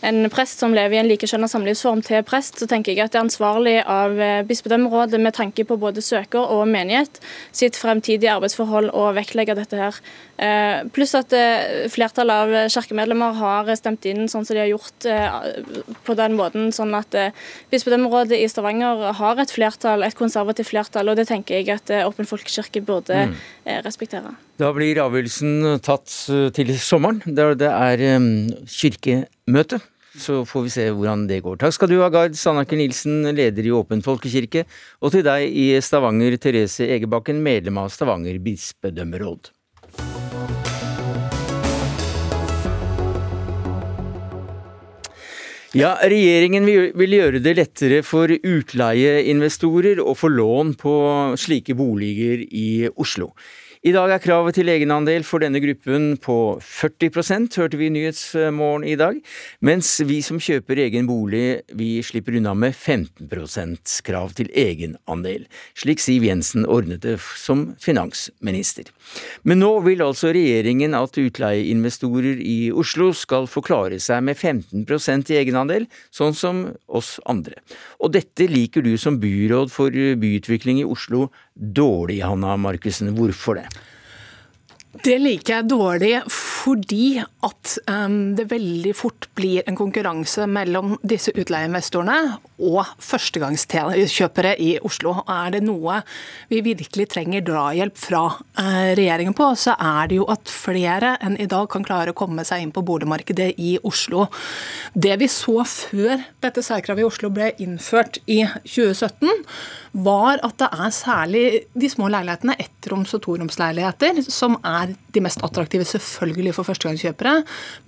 en prest som lever i en likekjønnet samlivsform til prest, så tenker jeg at det er ansvarlig av eh, bispedømmerådet med tanke på både søker og menighet sitt fremtidige arbeidsforhold å vektlegge dette her. Eh, Pluss at eh, flertallet av kirkemedlemmer har stemt inn sånn som de har gjort på den måten, sånn at bispedømmerådet i Stavanger har et flertall, et konservativt flertall, og det tenker jeg at Åpen folkekirke burde mm. respektere. Da blir avgjørelsen tatt til sommeren, der det er kirkemøte. Så får vi se hvordan det går. Takk skal du ha, Gard Sandaker Nilsen, leder i Åpen folkekirke, og til deg i Stavanger, Therese Egebakken, medlem av Stavanger bispedømmeråd. Ja, Regjeringen vil gjøre det lettere for utleieinvestorer å få lån på slike boliger i Oslo. I dag er kravet til egenandel for denne gruppen på 40% hørte vi i Nyhetsmorgen i dag, mens vi som kjøper egen bolig, vi slipper unna med 15% krav til egenandel, slik Siv Jensen ordnet det som finansminister. Men nå vil altså regjeringen at utleieinvestorer i Oslo skal få klare seg med 15% i egenandel, sånn som oss andre. Og dette liker du som byråd for byutvikling i Oslo dårlig, Hanna Markussen. Hvorfor det? Det liker jeg dårlig fordi at um, det veldig fort blir en konkurranse mellom disse utleieinvestorene og førstegangskjøpere i Oslo. Er det noe vi virkelig trenger drahjelp fra uh, regjeringen på, så er det jo at flere enn i dag kan klare å komme seg inn på boligmarkedet i Oslo. Det vi så før dette særkravet i Oslo ble innført i 2017, var at det er særlig de små leilighetene, ettroms- og toromsleiligheter, som er de mest attraktive selvfølgelig for førstegangskjøpere,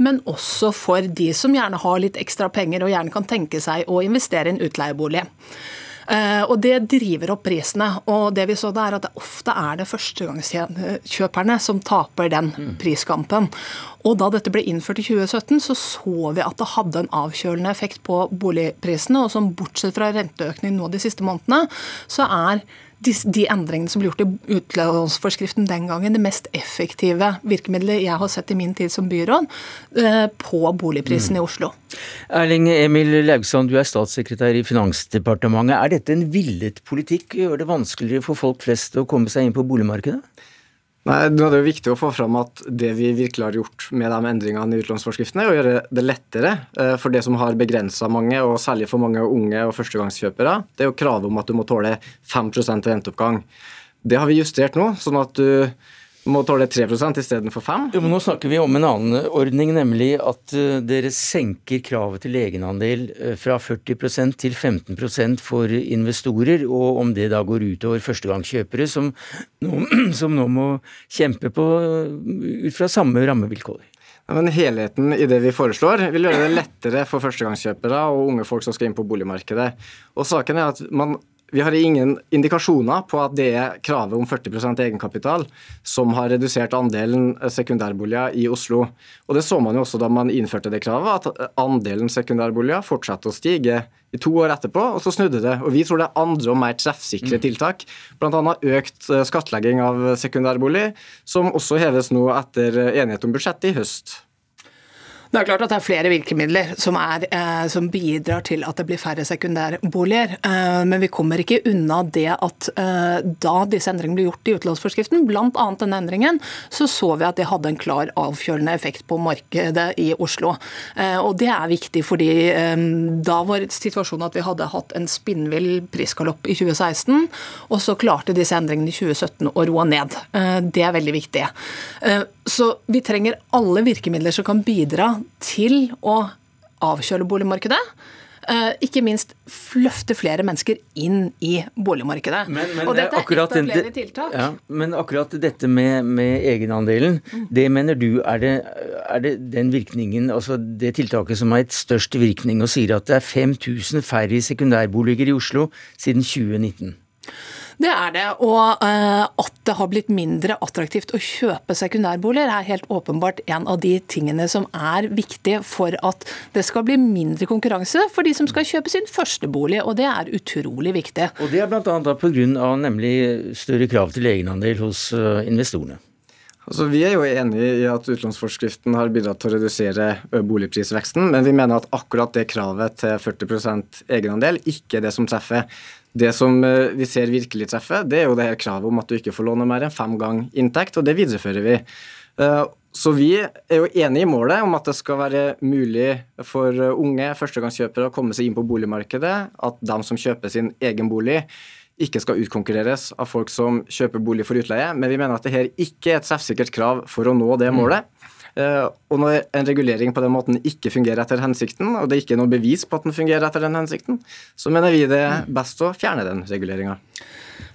men også for de som gjerne har litt ekstra penger og gjerne kan tenke seg å investere i en utleiebolig. Uh, og Det driver opp prisene. og det vi så da er at ofte er det førstegangskjøperne som taper den mm. priskampen. Og Da dette ble innført i 2017, så så vi at det hadde en avkjølende effekt på boligprisene. og som Bortsett fra renteøkning nå de siste månedene, så er de, de, endringene som ble gjort i utlånsforskriften den gangen, det mest effektive virkemidlet jeg har sett i min tid som byråd eh, på boligprisen mm. i Oslo. Erling Emil Laugsand, du er statssekretær i Finansdepartementet. Er dette en villet politikk? Gjør det vanskeligere for folk flest å komme seg inn på boligmarkedet? Nei, nå er Det jo viktig å få fram at det vi virkelig har gjort med de endringene i utlånsforskriften, er å gjøre det lettere eh, for det som har begrensa mange, og særlig for mange unge og førstegangskjøpere. Det er jo kravet om at du må tåle 5% renteoppgang. Det har vi justert nå, sånn at du må tåle 3% istedenfor 5 jo, men Nå snakker vi om en annen ordning, nemlig at uh, dere senker kravet til egenandel uh, fra 40% til 15% for investorer. Og om det da går utover førstegangskjøpere, som som nå må kjempe på uh, ut fra samme rammevilkår. Ja, men Helheten i det vi foreslår, vil gjøre det lettere for førstegangskjøpere og unge folk som skal inn på boligmarkedet. Og saken er at man vi har ingen indikasjoner på at det er kravet om 40% egenkapital som har redusert andelen sekundærboliger i Oslo. Og Det så man jo også da man innførte det kravet, at andelen sekundærboliger fortsatte å stige i to år etterpå, og så snudde det. Og Vi tror det er andre og mer treffsikre mm. tiltak, bl.a. økt eh, skattlegging av sekundærbolig, som også heves nå etter enighet om budsjettet i høst. Det er klart at det er flere virkemidler som, er, eh, som bidrar til at det blir færre sekundærboliger. Eh, men vi kommer ikke unna det at eh, da disse endringene ble gjort i utlånsforskriften, bl.a. denne endringen, så så vi at det hadde en klar avkjølende effekt på markedet i Oslo. Og det er viktig fordi da var situasjonen at vi hadde hatt en spinnvill prisgalopp i 2016, og så klarte disse endringene i 2017 å roe ned. Det er veldig viktig. Så vi trenger alle virkemidler som kan bidra til å avkjøle boligmarkedet. Uh, ikke minst løfte flere mennesker inn i boligmarkedet. Men, men, og dette er et av flere tiltak. Ja, men akkurat dette med, med egenandelen, mm. det mener du er det, er det, den virkningen, altså det tiltaket som har gitt størst virkning, og sier at det er 5000 færre sekundærboliger i Oslo siden 2019? Det er det. Og uh, at det har blitt mindre attraktivt å kjøpe sekundærboliger, er helt åpenbart en av de tingene som er viktig for at det skal bli mindre konkurranse for de som skal kjøpe sin første bolig. Og det er utrolig viktig. Og det er bl.a. pga. nemlig større krav til egenandel hos uh, investorene. Altså, vi er jo enig i at utlånsforskriften har bidratt til å redusere boligprisveksten, men vi mener at akkurat det kravet til 40% egenandel ikke er det som treffer. Det som eh, vi ser virkelig treffer, det er jo det her kravet om at du ikke får låne mer enn fem ganger inntekt, og det viderefører vi. Eh, så vi er jo enig i målet om at det skal være mulig for unge førstegangskjøpere å komme seg inn på boligmarkedet, at de som kjøper sin egen bolig, ikke skal utkonkurreres av folk som kjøper bolig for utleie. Men vi mener at det her ikke er et treffsikkert krav for å nå det mm. målet. Eh, og når en regulering på den måten ikke fungerer etter hensikten, og det er ikke noe bevis på at den fungerer etter den hensikten, så mener vi det er best å fjerne den reguleringa.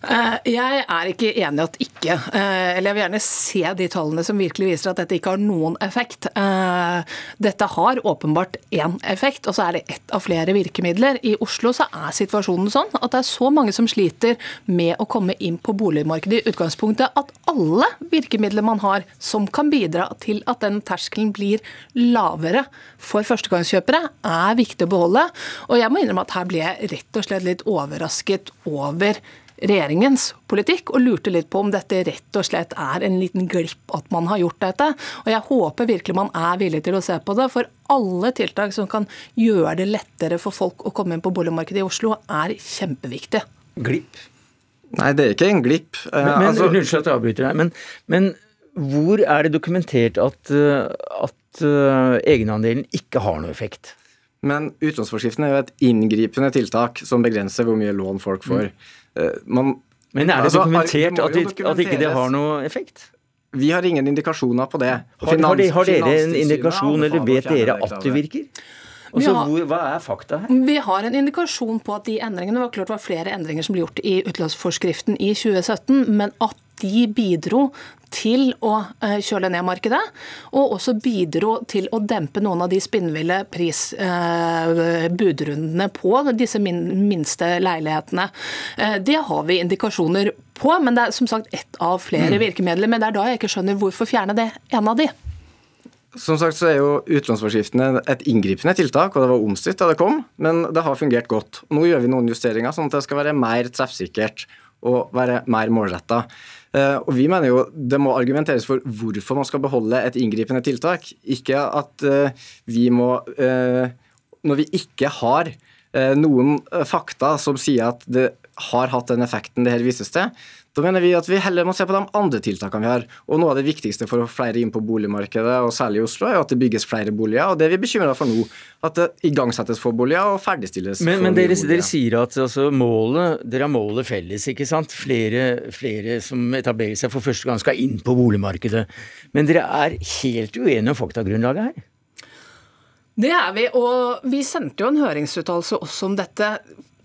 Eh, jeg er ikke enig i at ikke. Eh, eller jeg vil gjerne se de tallene som virkelig viser at dette ikke har noen effekt. Eh, dette har åpenbart én effekt, og så er det ett av flere virkemidler. I Oslo så er situasjonen sånn at det er så mange som sliter med å komme inn på boligmarkedet i utgangspunktet, at alle virkemidler man har som kan bidra til at den terskelen blir lavere for førstegangskjøpere, er viktig å beholde. Og jeg må innrømme at her ble jeg rett og slett litt overrasket over regjeringens politikk, og lurte litt på om dette rett og slett er en liten glipp at man har gjort dette. Og jeg håper virkelig man er villig til å se på det, for alle tiltak som kan gjøre det lettere for folk å komme inn på boligmarkedet i Oslo, er kjempeviktig. Glipp? Nei, det er ikke en glipp. Men, men altså, Unnskyld at jeg avbryter deg, men, men, hvor er det dokumentert at, at uh, egenandelen ikke har noe effekt? Men utlånsforskriften er jo et inngripende tiltak som begrenser hvor mye lån folk får. Mm. Eh, man, Men er det altså, dokumentert det at, at ikke det har noe effekt? Vi har ingen indikasjoner på det. Har, har, dere, har dere en indikasjon, eller vet dere at det virker? Også, har, hvor, hva er fakta her? Vi har en indikasjon på at de endringene var klart var flere endringer som ble gjort i utlånsforskriften i 2017, men at de bidro til å eh, kjøle ned markedet, og også bidro til å dempe noen av de spinnville prisbudrundene eh, på disse minste leilighetene. Eh, det har vi indikasjoner på, men det er som sagt ett av flere mm. virkemidler. Men det er da jeg ikke skjønner hvorfor fjerne det en av de. Som sagt så er jo utlånsforskriftene et inngripende tiltak, og det var omstridt da det kom, men det har fungert godt. Nå gjør vi noen justeringer, sånn at det skal være mer treffsikkert og være mer målretta. Eh, og vi mener jo det må argumenteres for hvorfor man skal beholde et inngripende tiltak. Ikke at eh, vi må eh, Når vi ikke har noen fakta som sier at det har hatt den effekten det her vises til, da mener vi at vi heller må se på de andre tiltakene vi har. Og Noe av det viktigste for å få flere inn på boligmarkedet, og særlig i Oslo, er at det bygges flere boliger. og Det er vi bekymra for nå. At det igangsettes få boliger og ferdigstilles men, men dere, dere, sier at altså, målet, dere har målet felles, ikke sant? Flere, flere som etablerer seg for første gang skal inn på boligmarkedet. Men dere er helt uenige om faktagrunnlaget her? Det er vi, og vi sendte jo en høringsuttalelse også om dette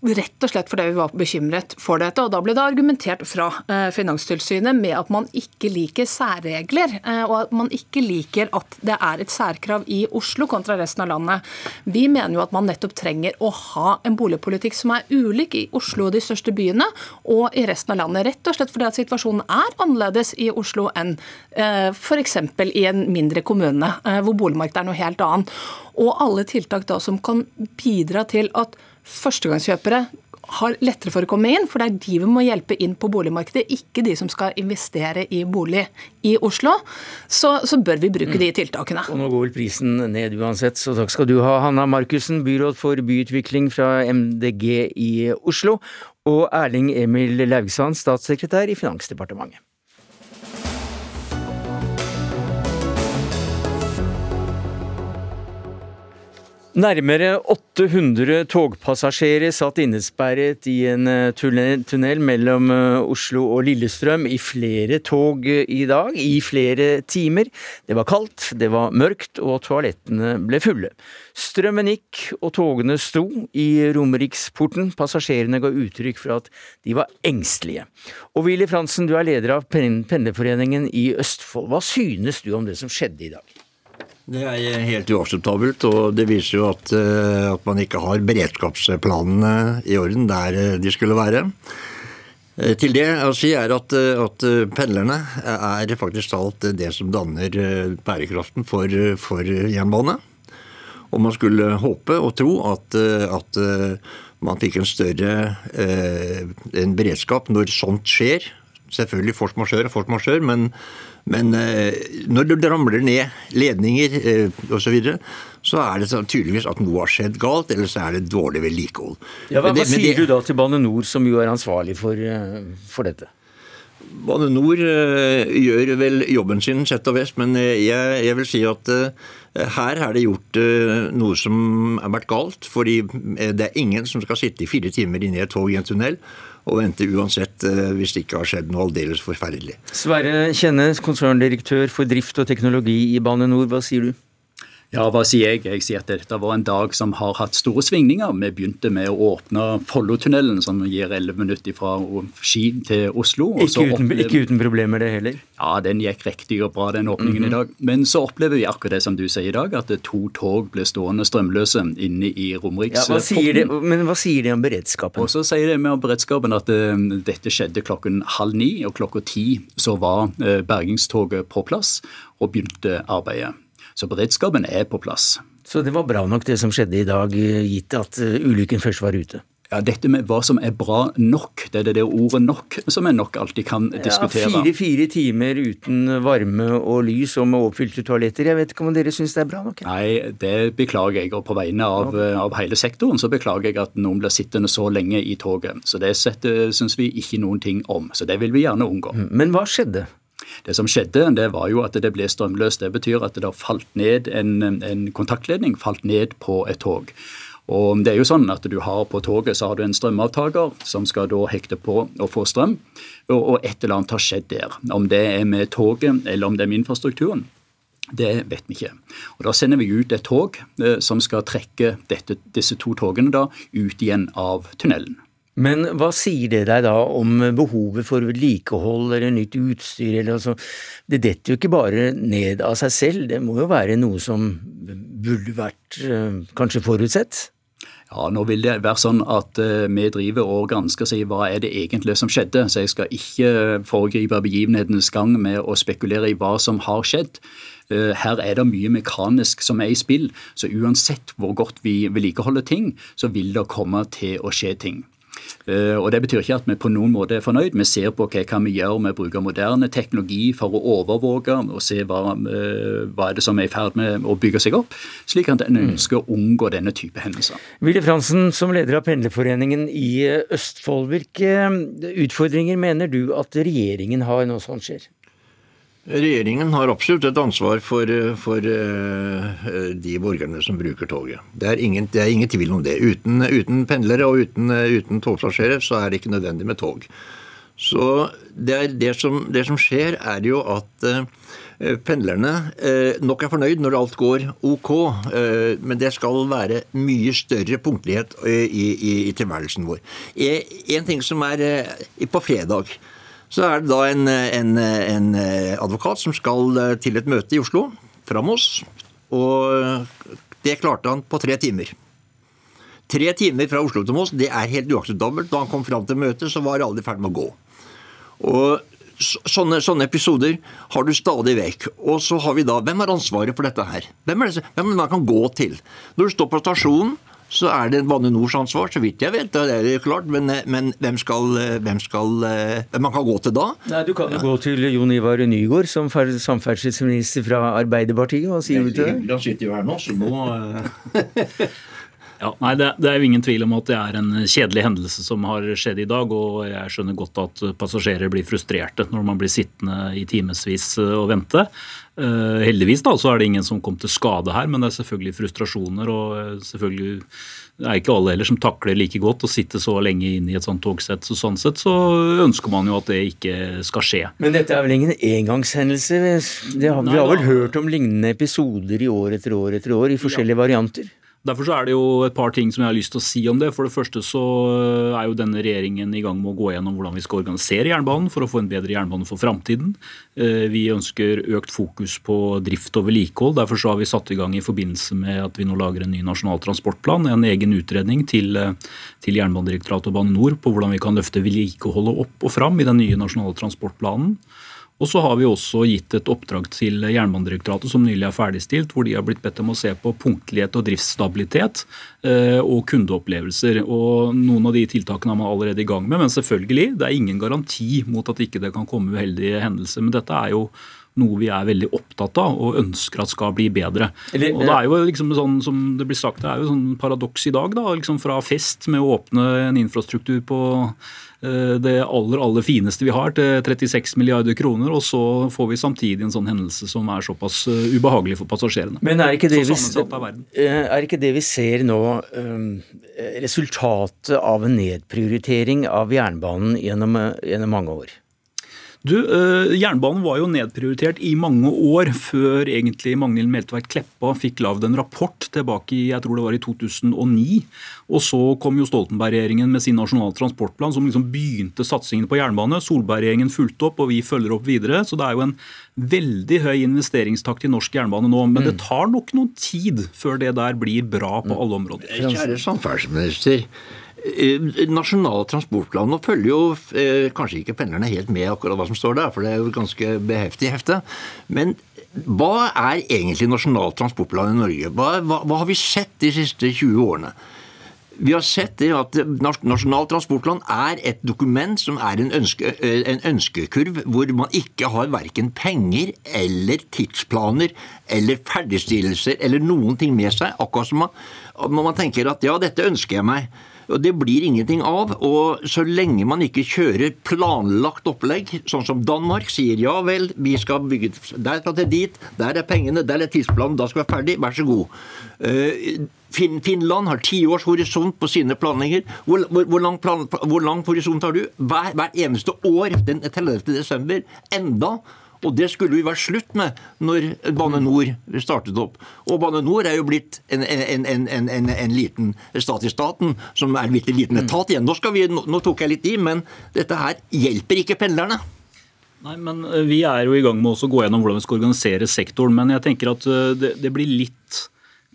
Rett og slett fordi vi var bekymret for dette. og Da ble det argumentert fra eh, Finanstilsynet med at man ikke liker særregler, eh, og at man ikke liker at det er et særkrav i Oslo kontra resten av landet. Vi mener jo at man nettopp trenger å ha en boligpolitikk som er ulik i Oslo og de største byene og i resten av landet. Rett og slett fordi at situasjonen er annerledes i Oslo enn eh, f.eks. i en mindre kommune, hvor boligmarkedet er noe helt annet. Og alle tiltak da som kan bidra til at førstegangskjøpere har lettere for å komme inn, for det er de vi må hjelpe inn på boligmarkedet, ikke de som skal investere i bolig i Oslo. Så, så bør vi bruke de tiltakene. Og nå går vel prisen ned uansett, så takk skal du ha, Hanna Markussen, byråd for byutvikling fra MDG i Oslo, og Erling Emil Laugsand, statssekretær i Finansdepartementet. Nærmere 800 togpassasjerer satt innesperret i en eh, tunnel mellom eh, Oslo og Lillestrøm i flere tog eh, i dag, i flere timer. Det var kaldt, det var mørkt, og toalettene ble fulle. Strømmen gikk, og togene sto i Romeriksporten. Passasjerene ga uttrykk for at de var engstelige. Og Willy Fransen, du er leder av Pendlerforeningen i Østfold. Hva synes du om det som skjedde i dag? Det er helt uakseptabelt, og det viser jo at, eh, at, man ikke har beredskapsplanene i orden der eh, de skulle være. Eh, til det å si er at, at pendlerne er faktisk talt det som danner bærekraften for, for jernbane. Og man skulle håpe og tro at, at man fikk en større en beredskap når sånt skjer. Selvfølgelig force majeure force majeure, men men eh, når det ramler ned ledninger eh, osv., så, videre, så er det tydeligvis at noe har skjedd galt, eller så er det dårlig vedlikehold. Ja, hva, hva sier det, du da til Bane Nor, som jo er ansvarlig for, eh, for dette? Bane Nor gjør vel jobben sin, sett og vest, men jeg, jeg vil si at her er det gjort noe som har vært galt. Fordi det er ingen som skal sitte i fire timer inne i et tog i en tunnel å vente uansett hvis det ikke har skjedd noe aldeles forferdelig. Sverre Kjenne, konserndirektør for drift og teknologi i Bane NOR, hva sier du? Ja, hva sier jeg? Jeg sier at dette var en dag som har hatt store svingninger. Vi begynte med å åpne Follotunnelen, som gir 11 minutter fra Ski til Oslo. Ikke uten, opplever... ikke, uten, problemer, det heller? Ja, den gikk riktig og bra, den åpningen mm -hmm. i dag. Men så opplever vi akkurat det som du sier i dag, at to tog ble stående strømløse inne i Romeriksporten. Ja, det, men hva sier de om beredskapen? Og så sier de om beredskapen at uh, dette skjedde klokken halv ni, og klokka ti så var uh, bergingstoget på plass og begynte arbeidet. Så beredskapen er på plass. Så det var bra nok det som skjedde i dag, gitt at eh, ulykken først var ute? Ja, Dette med hva som er bra nok, det er det ordet nok som en nok alltid kan diskutere. Ja, Fire-fire timer uten varme og lys og med oppfylte toaletter. Jeg vet ikke om dere syns det er bra nok? Nei, det beklager jeg. Og på vegne av, okay. av hele sektoren så beklager jeg at noen blir sittende så lenge i toget. Så det syns vi ikke noen ting om. Så det vil vi gjerne unngå. Mm, men hva skjedde? Det som skjedde, det var jo at det ble strømløst. Det betyr at det falt ned en, en kontaktledning falt ned på et tog. Og det er jo sånn at du har På toget så har du en strømavtaker som skal da hekte på og få strøm. Og, et eller annet har skjedd der. Om det er med toget eller om det er med infrastrukturen. Det vet vi ikke. Og Da sender vi ut et tog eh, som skal trekke dette, disse to togene da ut igjen av tunnelen. Men hva sier det deg da om behovet for vedlikehold eller nytt utstyr? Eller altså, det detter jo ikke bare ned av seg selv, det må jo være noe som burde vært øh, kanskje forutsett? Ja, Nå vil det være sånn at uh, vi driver og gransker seg hva er det egentlig som skjedde. Så jeg skal ikke foregripe begivenhetenes gang med å spekulere i hva som har skjedd. Her er det mye mekanisk som er i spill, så uansett hvor godt vi vedlikeholder ting, så vil det komme til å skje ting. Eh, og Det betyr ikke at vi på noen måte er fornøyd. Vi ser på hva kan vi gjøre med å bruke moderne teknologi for å overvåke og se hva, eh, hva er det som er i ferd med å bygge seg opp, slik at en mm. ønsker å unngå denne type hendelser. Ville Fransen, som leder av Pendlerforeningen i Østfold, hvilke utfordringer mener du at regjeringen har når sånt skjer? Regjeringen har absolutt et ansvar for, for uh, de borgerne som bruker toget. Det er ingen, det er ingen tvil om det. Uten, uten pendlere og uten, uten togpassasjerer så er det ikke nødvendig med tog. Så det, det, som, det som skjer, er jo at uh, pendlerne uh, nok er fornøyd når alt går ok, men det skal være mye større punktlighet i, i, i tilværelsen vår. En ting som er på fredag så er det da en, en, en, advokat som skal eh, til et møte i Oslo, fra Moss. Og det klarte han på tre timer. Tre timer fra Oslo til Moss, det er helt uakseptabelt. Da han kom fram til møtet, så var alle i ferd med å gå. Og Sånne, sånne, episoder har du stadig vekk. Og så har vi da Hvem har ansvaret for dette her? Hvem er det, hvem man kan gå til? Når du står på stasjonen, så er det Bane Nors ansvar, så vidt jeg vet. Det er det klart, Men, men hvem, skal, hvem skal man kan gå til da? Nei, Du kan jo gå til Jon Ivar Nygård som samferdselsminister fra Arbeiderpartiet. Hva sier du til det? Han sitter jo her nå, så nå Ja, nei, det, det, er jo ingen tvil om at det er en kjedelig hendelse som har skjedd i dag. Og jeg skjønner godt at passasjerer blir frustrerte når man blir sittende i timevis og vente. Uh, heldigvis da, så er det ingen som kom til skade her, men det er selvfølgelig frustrasjoner. og eh, selvfølgelig det er ikke alle heller som takler like godt å sitte så lenge inne i et sånt togsett. Så sånn sett så ønsker man jo at det ikke skal skje. Men dette er vel ingen engangshendelse? Har, vi har vel hørt om lignende episoder i år etter år etter år i forskjellige ja. varianter? Derfor er det jo et par ting som jeg har lyst til å si om det. For det første så er jo denne regjeringen i gang med å gå gjennom hvordan vi skal organisere jernbanen for å få en bedre jernbane for framtiden. Eh, vi ønsker økt fokus på drift og vedlikehold. Derfor så har vi satt i gang i forbindelse med at vi nå lager en ny nasjonal transportplan, en egen utredning til, eh, til Jernbanedirektoratet og Bane NOR på hvordan vi kan løfte vedlikeholdet opp og fram i den nye nasjonale transportplanen. Og så har vi også gitt et oppdrag til Jernbanedirektoratet som nylig er ferdigstilt, hvor de har blitt bedt om å se på punktlighet og driftsstabilitet eh, og kundeopplevelser. Og Noen av de tiltakene er man allerede i gang med, men selvfølgelig, det er ingen garanti mot at ikke det kan komme uheldige hendelser. Men dette er jo noe vi er veldig opptatt av og ønsker at skal bli bedre. Eller, og det er jo liksom sånn som det blir sagt, det er jo sånn paradoks i dag. da, liksom Fra fest med å åpne en infrastruktur på det aller aller fineste vi har, til 36 milliarder kroner. Og så får vi samtidig en sånn hendelse som er såpass eh, ubehagelig for passasjerene. Men er ikke det, vi, eh, er ikke det vi ser nå resultatet av en nedprioritering av jernbanen gjennom, gjennom mange år? Du, eh, Jernbanen var jo nedprioritert i mange år før egentlig Magnhild Meltveit Kleppa fikk lagd en rapport tilbake i jeg tror det var i 2009. Og så kom jo Stoltenberg-regjeringen med sin nasjonale transportplan som liksom begynte satsingen på jernbane. Solberg-regjeringen fulgte opp, og vi følger opp videre. Så det er jo en veldig høy investeringstakt i norsk jernbane nå. Men det mm. tar nok noen tid før det der blir bra på alle områder. Kjære samferdselsminister. Eh, Nasjonal transportplan nå følger jo eh, kanskje ikke pendlerne helt med akkurat hva som står der, for det er jo ganske beheftig hefte. Men hva er egentlig Nasjonal transportplan i Norge? Hva, hva, hva har vi sett de siste 20 årene? Vi har sett det at Nasjonal transportplan er et dokument som er en, ønske, eh, en ønskekurv hvor man ikke har verken penger eller tidsplaner eller ferdigstillelser eller noen ting med seg. Akkurat som man, man tenker at ja, dette ønsker jeg meg. Og Det blir ingenting av. og Så lenge man ikke kjører planlagt opplegg, sånn som Danmark sier ja vel, vi skal bygge derfra til dit, der er pengene, der er tidsplanen, da skal vi være ferdig, vær så god. Uh, Finland har ti års horisont på sine planlegger. Hvor, hvor, hvor, lang, plan, hvor lang horisont har du? Hver, hver eneste år den 30. desember. Enda og det skulle jo vært slutt med når Bane Nor startet opp. Og Bane Nor er jo blitt en, en, en, en liten stat i staten, som er en bitte liten etat igjen. Nå, vi, nå tok jeg litt i, men dette her hjelper ikke pendlerne. Nei, men eh, Vi er jo i gang med å gå gjennom hvordan vi skal organisere sektoren. Men jeg tenker at eh, det, det blir litt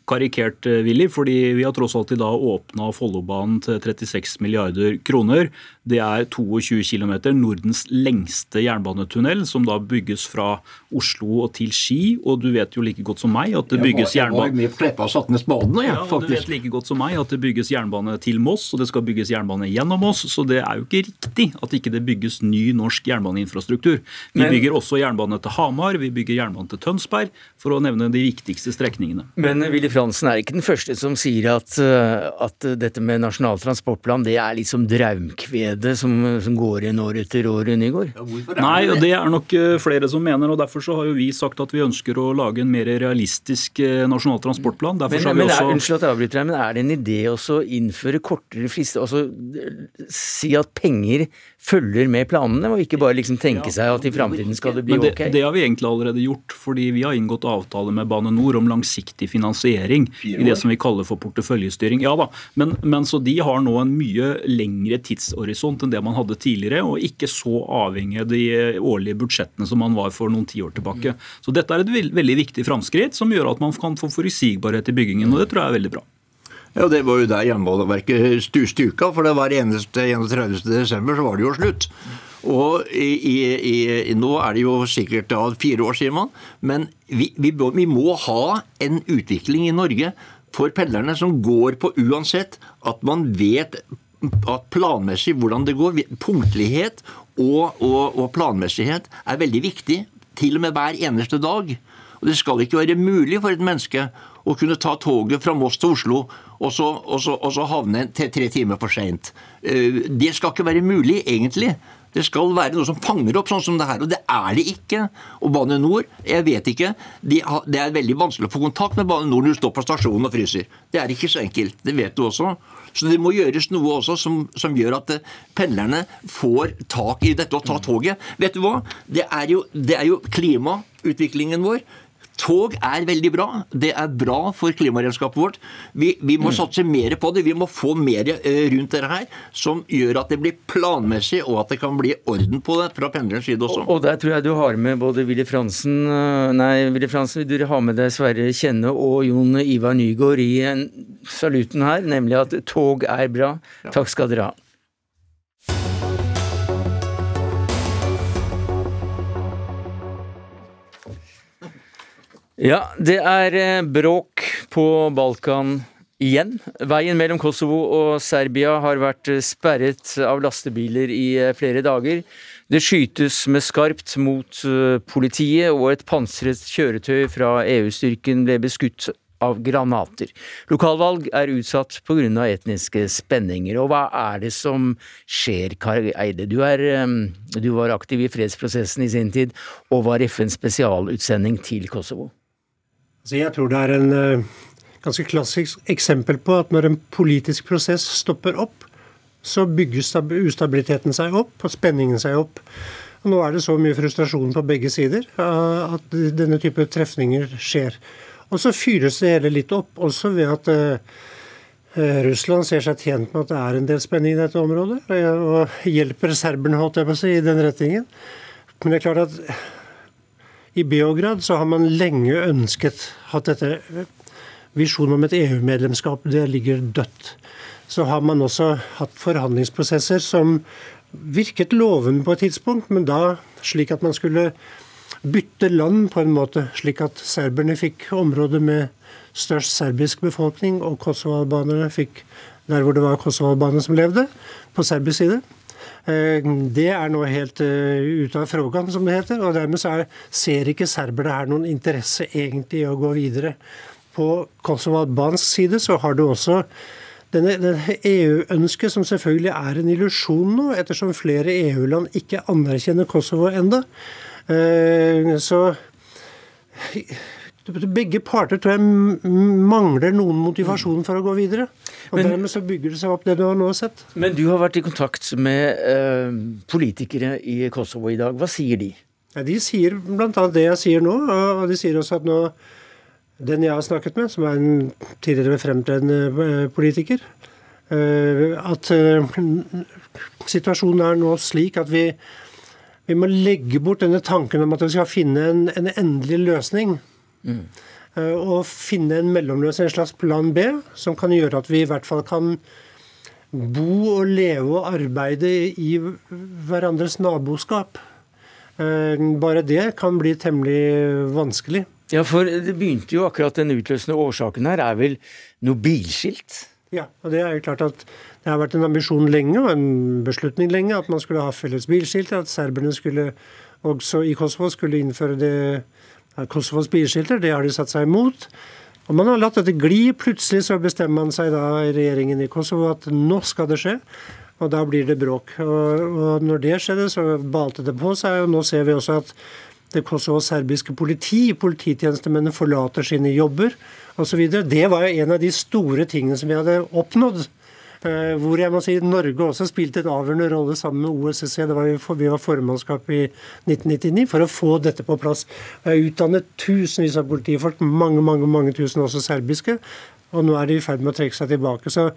karikert, eh, Willy, fordi vi har tross alt i dag åpna Follobanen til 36 milliarder kroner. Det er 22 km, Nordens lengste jernbanetunnel, som da bygges fra Oslo og til Ski. Og du vet jo like godt som meg at det bygges jernbane Jeg var med satt ned spadene, ja, faktisk. Du vet like godt som meg at det bygges jernbane til Moss, og det skal bygges jernbane gjennom Moss. Så det er jo ikke riktig at ikke det bygges ny norsk jernbaneinfrastruktur. Vi men, bygger også jernbane til Hamar, vi bygger jernbane til Tønsberg, for å nevne de viktigste strekningene. Men Willy Fransen er ikke den første som sier at, eh, at dette med Nasjonal transportplan det er liksom draumkved glede som, som går igjen år etter år, Nygaard? Nei, og det er nok eh, flere som mener. og Derfor så har jo vi sagt at vi ønsker å lage en mer realistisk eh, nasjonal transportplan. men, men, også... er, unnskyld at jeg avbryter deg, men er det en idé å innføre kortere frister? Altså si at penger følger med planene, og ikke bare liksom tenke ja. seg at i framtiden skal det bli det, ok? Det har vi egentlig allerede gjort, fordi vi har inngått avtale med Bane Nor om langsiktig finansiering i det som vi kaller for porteføljestyring. Ja da, men, men så de har nå en mye lengre tidshorisont enn det man hadde tidligere, og ikke så avhengig av de årlige budsjettene som man var for noen tiår tilbake. Så dette er et veldig viktig framskritt som gjør at man kan få forutsigbarhet i byggingen, og det tror jeg er veldig bra. Ja, Det var jo der Jernbaneverket stuka, for det var eneste 31.12. så var det jo slutt. Og i, i, i, nå er det jo sikkert da, fire år, sier man. Men vi, vi, vi, må ha en utvikling i Norge for pendlerne som går på uansett at man vet at planmessig hvordan det går. Punktlighet og, og, og planmessighet er veldig viktig. Til og med hver eneste dag. Og Det skal ikke være mulig for et menneske å kunne ta toget fra Moss til Oslo og så, og så, og så havne til tre timer for seint. Eh, det skal ikke være mulig, egentlig. Det skal være noe som fanger opp sånn som det her, og det er det ikke. Og Bane Nor, jeg vet ikke. Det er veldig vanskelig å få kontakt med Bane Nor når du står på stasjonen og fryser. Det er ikke så enkelt. Det vet du også. Så det må gjøres noe også som, som gjør at eh, pendlerne får tak i dette og ta toget. Vet du hva? Det er jo, det er jo klimautviklingen vår Tog er veldig bra. Det er bra for klimaregnskapet vårt. Vi, vi må mm. satse mer på det. Vi må få mer eh, rundt dette her, som gjør at det blir planmessig, og at det kan bli orden på det fra pendlerens side også. Og, og, der tror jeg du har med både Willy Fransen eh, Nei, Willy Fransen, du har med deg Sverre Kjenne og Jon Ivar Nygaard i saluten her, nemlig at tog er bra. Takk skal dere ha. Ja, det er eh, bråk på Balkan igjen. Veien mellom Kosovo og Serbia har vært sperret av lastebiler i eh, flere dager. Det skytes med skarpt mot eh, politiet, og et pansret kjøretøy fra EU-styrken ble beskutt av granater. Lokalvalg er utsatt pga. etniske spenninger. Og hva er det som skjer, Kari Eide? Du, er, eh, du var aktiv i fredsprosessen i sin tid, og var FNs spesialutsending til Kosovo. Altså jeg tror det er en ganske klassisk eksempel på at når en politisk prosess stopper opp, så bygger ustabiliteten seg opp og spenningen seg opp. Og nå er det så mye frustrasjon på begge sider uh, at denne type trefninger skjer. Og så fyres det hele litt opp, også ved at uh, Russland ser seg tjent med at det er en del spenning i dette området, og hjelper serberne holdt jeg på å si, i den retningen. Men det er klart at i Beograd så har man lenge ønsket at dette visjonen om et EU-medlemskap det ligger dødt. Så har man også hatt forhandlingsprosesser som virket lovende på et tidspunkt, men da slik at man skulle bytte land på en måte, slik at serberne fikk området med størst serbisk befolkning, og kosovo-albanerne fikk der hvor det var kosovo-albanere som levde, på serbisk side. Eh, det er nå helt eh, ute av frågan, som det heter. og Dermed er, ser ikke serberne her noen interesse egentlig i å gå videre. På kosovo-albansk side så har du også denne, denne EU-ønsket, som selvfølgelig er en illusjon nå, ettersom flere EU-land ikke anerkjenner Kosovo enda. Eh, så begge parter tror jeg mangler noen motivasjon for å gå videre. Og men, Dermed så bygger det seg opp det du har nå sett. Men du har vært i kontakt med eh, politikere i Kosovo i dag. Hva sier de? Ja, de sier bl.a. det jeg sier nå. Og de sier også at nå den jeg har snakket med, som er en tidligere fremtredende eh, politiker, eh, at eh, situasjonen er nå slik at vi, vi må legge bort denne tanken om at vi skal finne en, en endelig løsning. Mm. Og finne en mellomløsning, en slags plan B, som kan gjøre at vi i hvert fall kan bo og leve og arbeide i hverandres naboskap. Bare det kan bli temmelig vanskelig. Ja, for det begynte jo akkurat den utløsende årsaken her, er vel noe bilskilt? Ja, og det er jo klart at det har vært en ambisjon lenge, og en beslutning lenge, at man skulle ha felles bilskilt. At serberne skulle også i Kosovo skulle innføre det Kosovos bieskilter. Det har de satt seg imot. Og man har latt dette gli. Plutselig så bestemmer man seg da i regjeringen i Kosovo at nå skal det skje. Og da blir det bråk. Og, og når det skjedde, så balte det på seg. Og nå ser vi også at det kosovo-serbiske politi, polititjenestemennene forlater sine jobber osv. Det var jo en av de store tingene som vi hadde oppnådd. Eh, hvor jeg må si Norge også spilte en avgjørende rolle sammen med OSSE. Det var vi var formannskap i 1999 for å få dette på plass. Jeg utdannet tusenvis av politifolk, mange mange, mange tusen også serbiske. Og nå er de i ferd med å trekke seg tilbake. så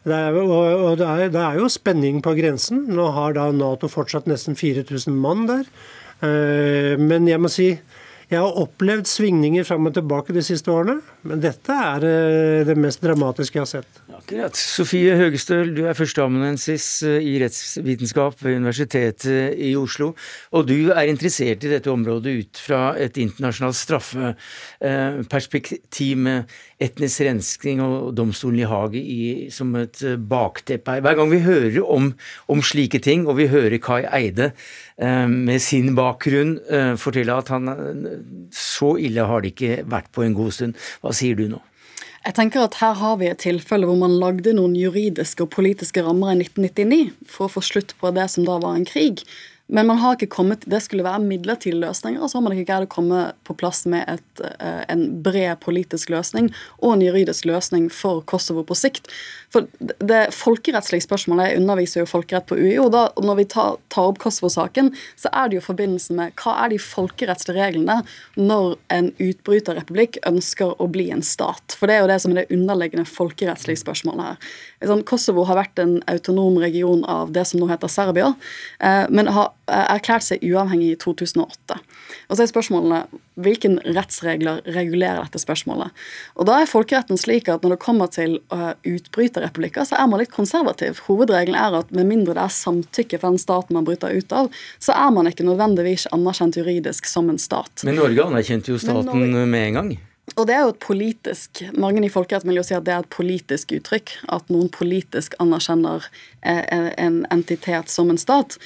det er, og det er, det er jo spenning på grensen. Nå har da Nato fortsatt nesten 4000 mann der. Eh, men jeg må si jeg har opplevd svingninger fram og tilbake de siste årene, men dette er eh, det mest dramatiske jeg har sett. Akkurat. Sofie Høgestøl, du er førsteamanuensis eh, i rettsvitenskap ved Universitetet i Oslo. Og du er interessert i dette området ut fra et internasjonalt straffeperspektiv med etnisk rensking og domstolen i Haag som et bakteppe. Hver gang vi hører om, om slike ting, og vi hører Kai Eide Eh, med sin bakgrunn eh, fortelle at han eh, så ille har det ikke vært på en god stund. Hva sier du nå? Jeg tenker at Her har vi et tilfelle hvor man lagde noen juridiske og politiske rammer i 1999 for å få slutt på det som da var en krig. Men man har ikke kommet, det skulle være midlertidige løsninger, og så har man ikke greid å komme på plass med et, eh, en bred politisk løsning og en juridisk løsning for Kosovo på sikt. For Det folkerettslige spørsmålet, Jeg underviser jo folkerett på UiO. og da, Når vi tar, tar opp Kosovo-saken, så er det jo forbindelsen med hva er de folkerettslige reglene når en utbryterrepublikk ønsker å bli en stat. For det er jo det som er det underliggende folkerettslige spørsmålet her. Sånn, Kosovo har vært en autonom region av det som nå heter Serbia, eh, men har erklært seg uavhengig i 2008. Og så er spørsmålene hvilke rettsregler regulerer dette spørsmålet. Og da er folkeretten slik at når det kommer til uh, utbryterrepublikker, så er man litt konservativ. Hovedregelen er at med mindre det er samtykke fra den staten man bryter ut av, så er man ikke nødvendigvis anerkjent juridisk som en stat. Men Norge anerkjente jo staten Norge... med en gang? Og det er jo et politisk Mange i folkeretten vil jo si at det er et politisk uttrykk. At noen politisk anerkjenner eh, en entitet som en stat.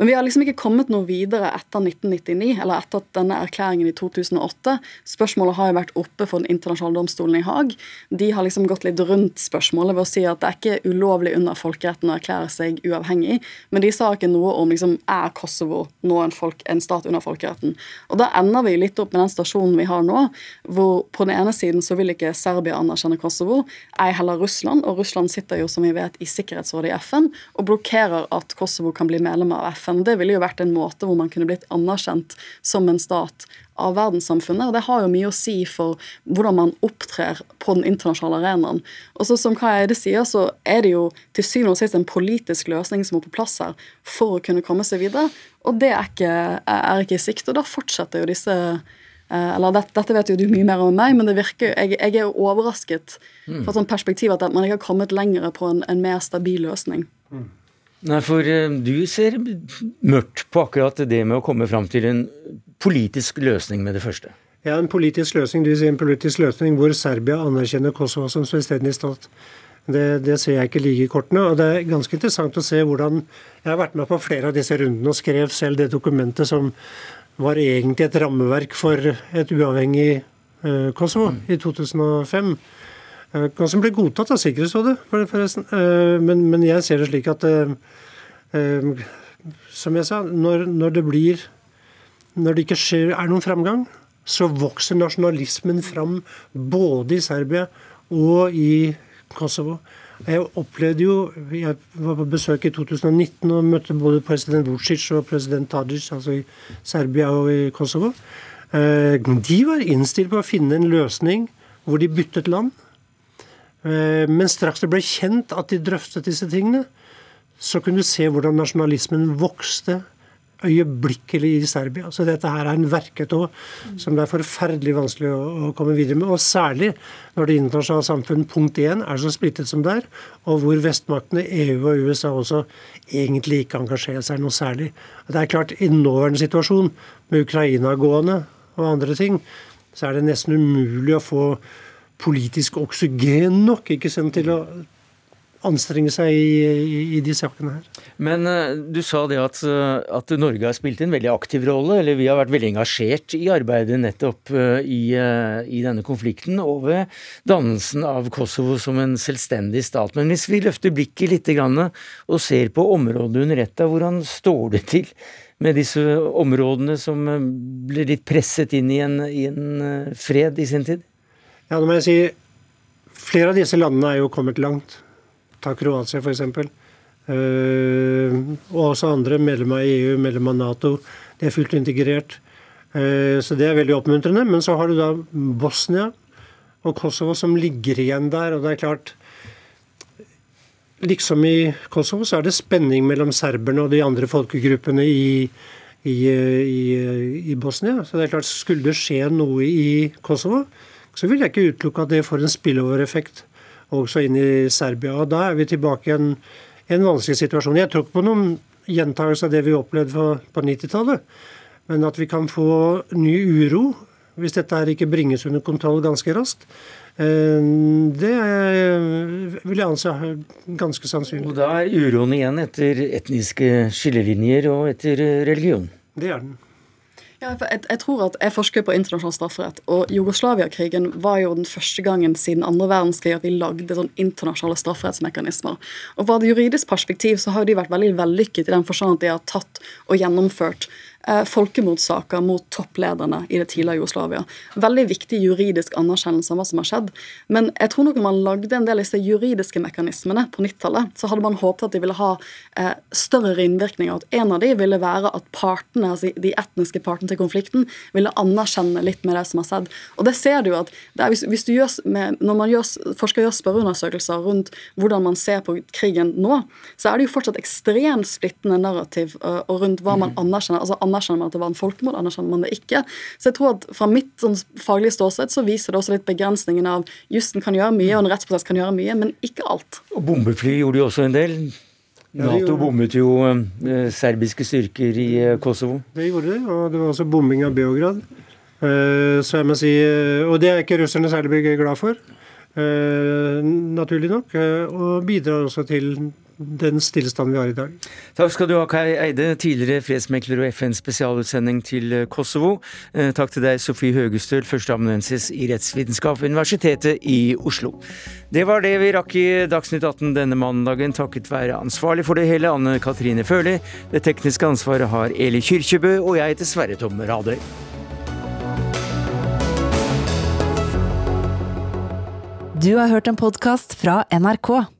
Men vi har liksom ikke kommet noe videre etter 1999, eller etter denne erklæringen i 2008. Spørsmålet har jo vært oppe for Den internasjonale domstolen i Haag. De har liksom gått litt rundt spørsmålet ved å si at det er ikke ulovlig under folkeretten å erklære seg uavhengig, men de sa ikke noe om liksom er Kosovo nå en, folk, en stat under folkeretten. Og da ender vi litt opp med den stasjonen vi har nå, hvor på den ene siden så vil ikke Serbia anerkjenne Kosovo, ei heller Russland, og Russland sitter jo som vi vet i Sikkerhetsrådet i FN og blokkerer at Kosovo kan bli medlem av FN FN. Det ville jo vært en måte hvor man kunne blitt anerkjent som en stat av verdenssamfunnet. og Det har jo mye å si for hvordan man opptrer på den internasjonale arenaen. Og så Som Kai Eide sier, så er det jo til syvende og sist en politisk løsning som må på plass her for å kunne komme seg videre. Og det er ikke, er ikke i sikt. Og da fortsetter jo disse eh, eller dette, dette, vet jo du mye mer om meg, men det virker, jeg, jeg er jo overrasket mm. fra et sånt perspektiv at man ikke har kommet lenger på en, en mer stabil løsning. Mm. Nei, for eh, du ser mørkt på akkurat det med å komme fram til en politisk løsning med det første. Ja, en politisk løsning, du vil si en politisk løsning hvor Serbia anerkjenner Kosovo som selvstendig stat. Det, det, ser jeg ikke ligge i kortene. og Det er ganske interessant å se hvordan Jeg har vært med på flere av disse rundene og skrev selv det dokumentet som var egentlig et rammeverk for et uavhengig uh, Kosovo i 2005. Uh, som ble godtatt av Sikkerhetsrådet, forresten. Uh, men, men, jeg ser det slik at Ehm, som jeg sa, når, når, det blir Når det ikke skjer, er noen framgang, så vokser nasjonalismen fram både i Serbia og i Kosovo. Jeg opplevde jo Jeg var på besøk i 2019 og møtte både president Vucic og president Tadic, altså i Serbia og i Kosovo. De var innstilt på å finne en løsning hvor de byttet land. Ehm, men straks det ble kjent at de drøftet disse tingene, så kunne du se hvordan nasjonalismen vokste øyeblikkelig i Serbia. Så dette her er en verketå som det er forferdelig vanskelig å, komme videre med. Og særlig når det internasjonale samfunn punkt én er så splittet som det er, og hvor vestmaktene, EU og USA også egentlig ikke engasjerer seg noe særlig. Det er klart, i nåværende situasjon, med Ukraina gående og andre ting, så er det nesten umulig å få politisk oksygen nok ikke sant, til å anstrenge seg i, i, de sakene her. Men uh, du sa det at, uh, at, Norge har spilt en veldig aktiv rolle, eller vi har vært veldig engasjert i arbeidet nettopp uh, i, i, denne konflikten og ved dannelsen av Kosovo som en selvstendig stat. Men hvis vi løfter blikket litt og ser på området under ett, hvordan står det til? Med disse områdene som ble litt presset inn i en, i en fred i sin tid? Ja, nå må jeg si Flere av disse landene er jo kommet langt. Ta Kroatia, f.eks. Uh, eh, og også andre medlem av EU, medlem av Nato. De er fullt integrert. Uh, så det er veldig oppmuntrende. Men så har du da Bosnia og Kosovo som ligger igjen der. Og det er klart Liksom i Kosovo så er det spenning mellom serberne og de andre folkegruppene i, i, i, i Bosnia. Så det er klart, skulle det skje noe i Kosovo, så vil jeg ikke utelukke at det får en spillover-effekt også inn i Serbia. og Da er vi tilbake i en, en vanskelig situasjon. Jeg tror ikke på noen gjentakelse av det vi opplevde på 90-tallet, men at vi kan få ny uro hvis dette her ikke bringes under kontroll ganske raskt. Eh, det vil jeg anse ganske sannsynlig. Og Da er uroen igjen etter etniske skillelinjer og etter religion? Det er den. Ja, jeg, jeg, tror at jeg forsker på internasjonal strafferett, og Jugoslavia-krigen var jo den første gangen siden andre verdenskrig at vi lagde sånn internasjonale strafferettsmekanismer. Og Fra et juridisk perspektiv så har de vært veldig vellykket i den forstand at de har tatt og gjennomført folkemordsaker mot topplederne i det tidligere Jugoslavia. Veldig viktig juridisk anerkjennelse av hva som har skjedd. Men jeg tror nok når man lagde en del av disse juridiske mekanismene på 90-tallet, så hadde man håpet at de ville ha eh, større innvirkninger. At en av de ville være at partene, altså de etniske partene til konflikten ville anerkjenne litt med det som har skjedd. Og det ser du at er, hvis, hvis, du gjør med, Når man gjør, forsker gjør spørreundersøkelser rundt hvordan man ser på krigen nå, så er det jo fortsatt ekstremt splittende narrativ uh, og rundt hva man mm. anerkjenner. altså anerkjenner man at det var en folkemord, anerkjenner man det ikke. Så jeg tror at fra mitt sånn, faglige ståsted så viser det også litt begrensningen av jussen kan gjøre mye, og en rettsprosess kan gjøre mye, men ikke alt. Og bombefly gjorde jo også en del. Nato bommet jo eh, serbiske styrker i eh, Kosovo. Det gjorde det, og det var også bombing av Beograd. Eh, så jeg må si, eh, Og det er ikke russerne særlig glad for, eh, naturlig nok. Og bidrar også til den stillstanden vi har i dag. Takk skal du ha, Kai Eide, tidligere fredsmekler og FNs spesialutsending til Kosovo. Takk til deg, Sofie Høgestøl, førsteamanuensis i rettsvitenskap ved Universitetet i Oslo. Det var det vi rakk i Dagsnytt 18 denne mandagen, takket være ansvarlig for det hele, Anne Katrine Førli. Det tekniske ansvaret har Eli Kyrkjebø, og jeg heter Sverre Tom Radøy. Du har hørt en podkast fra NRK.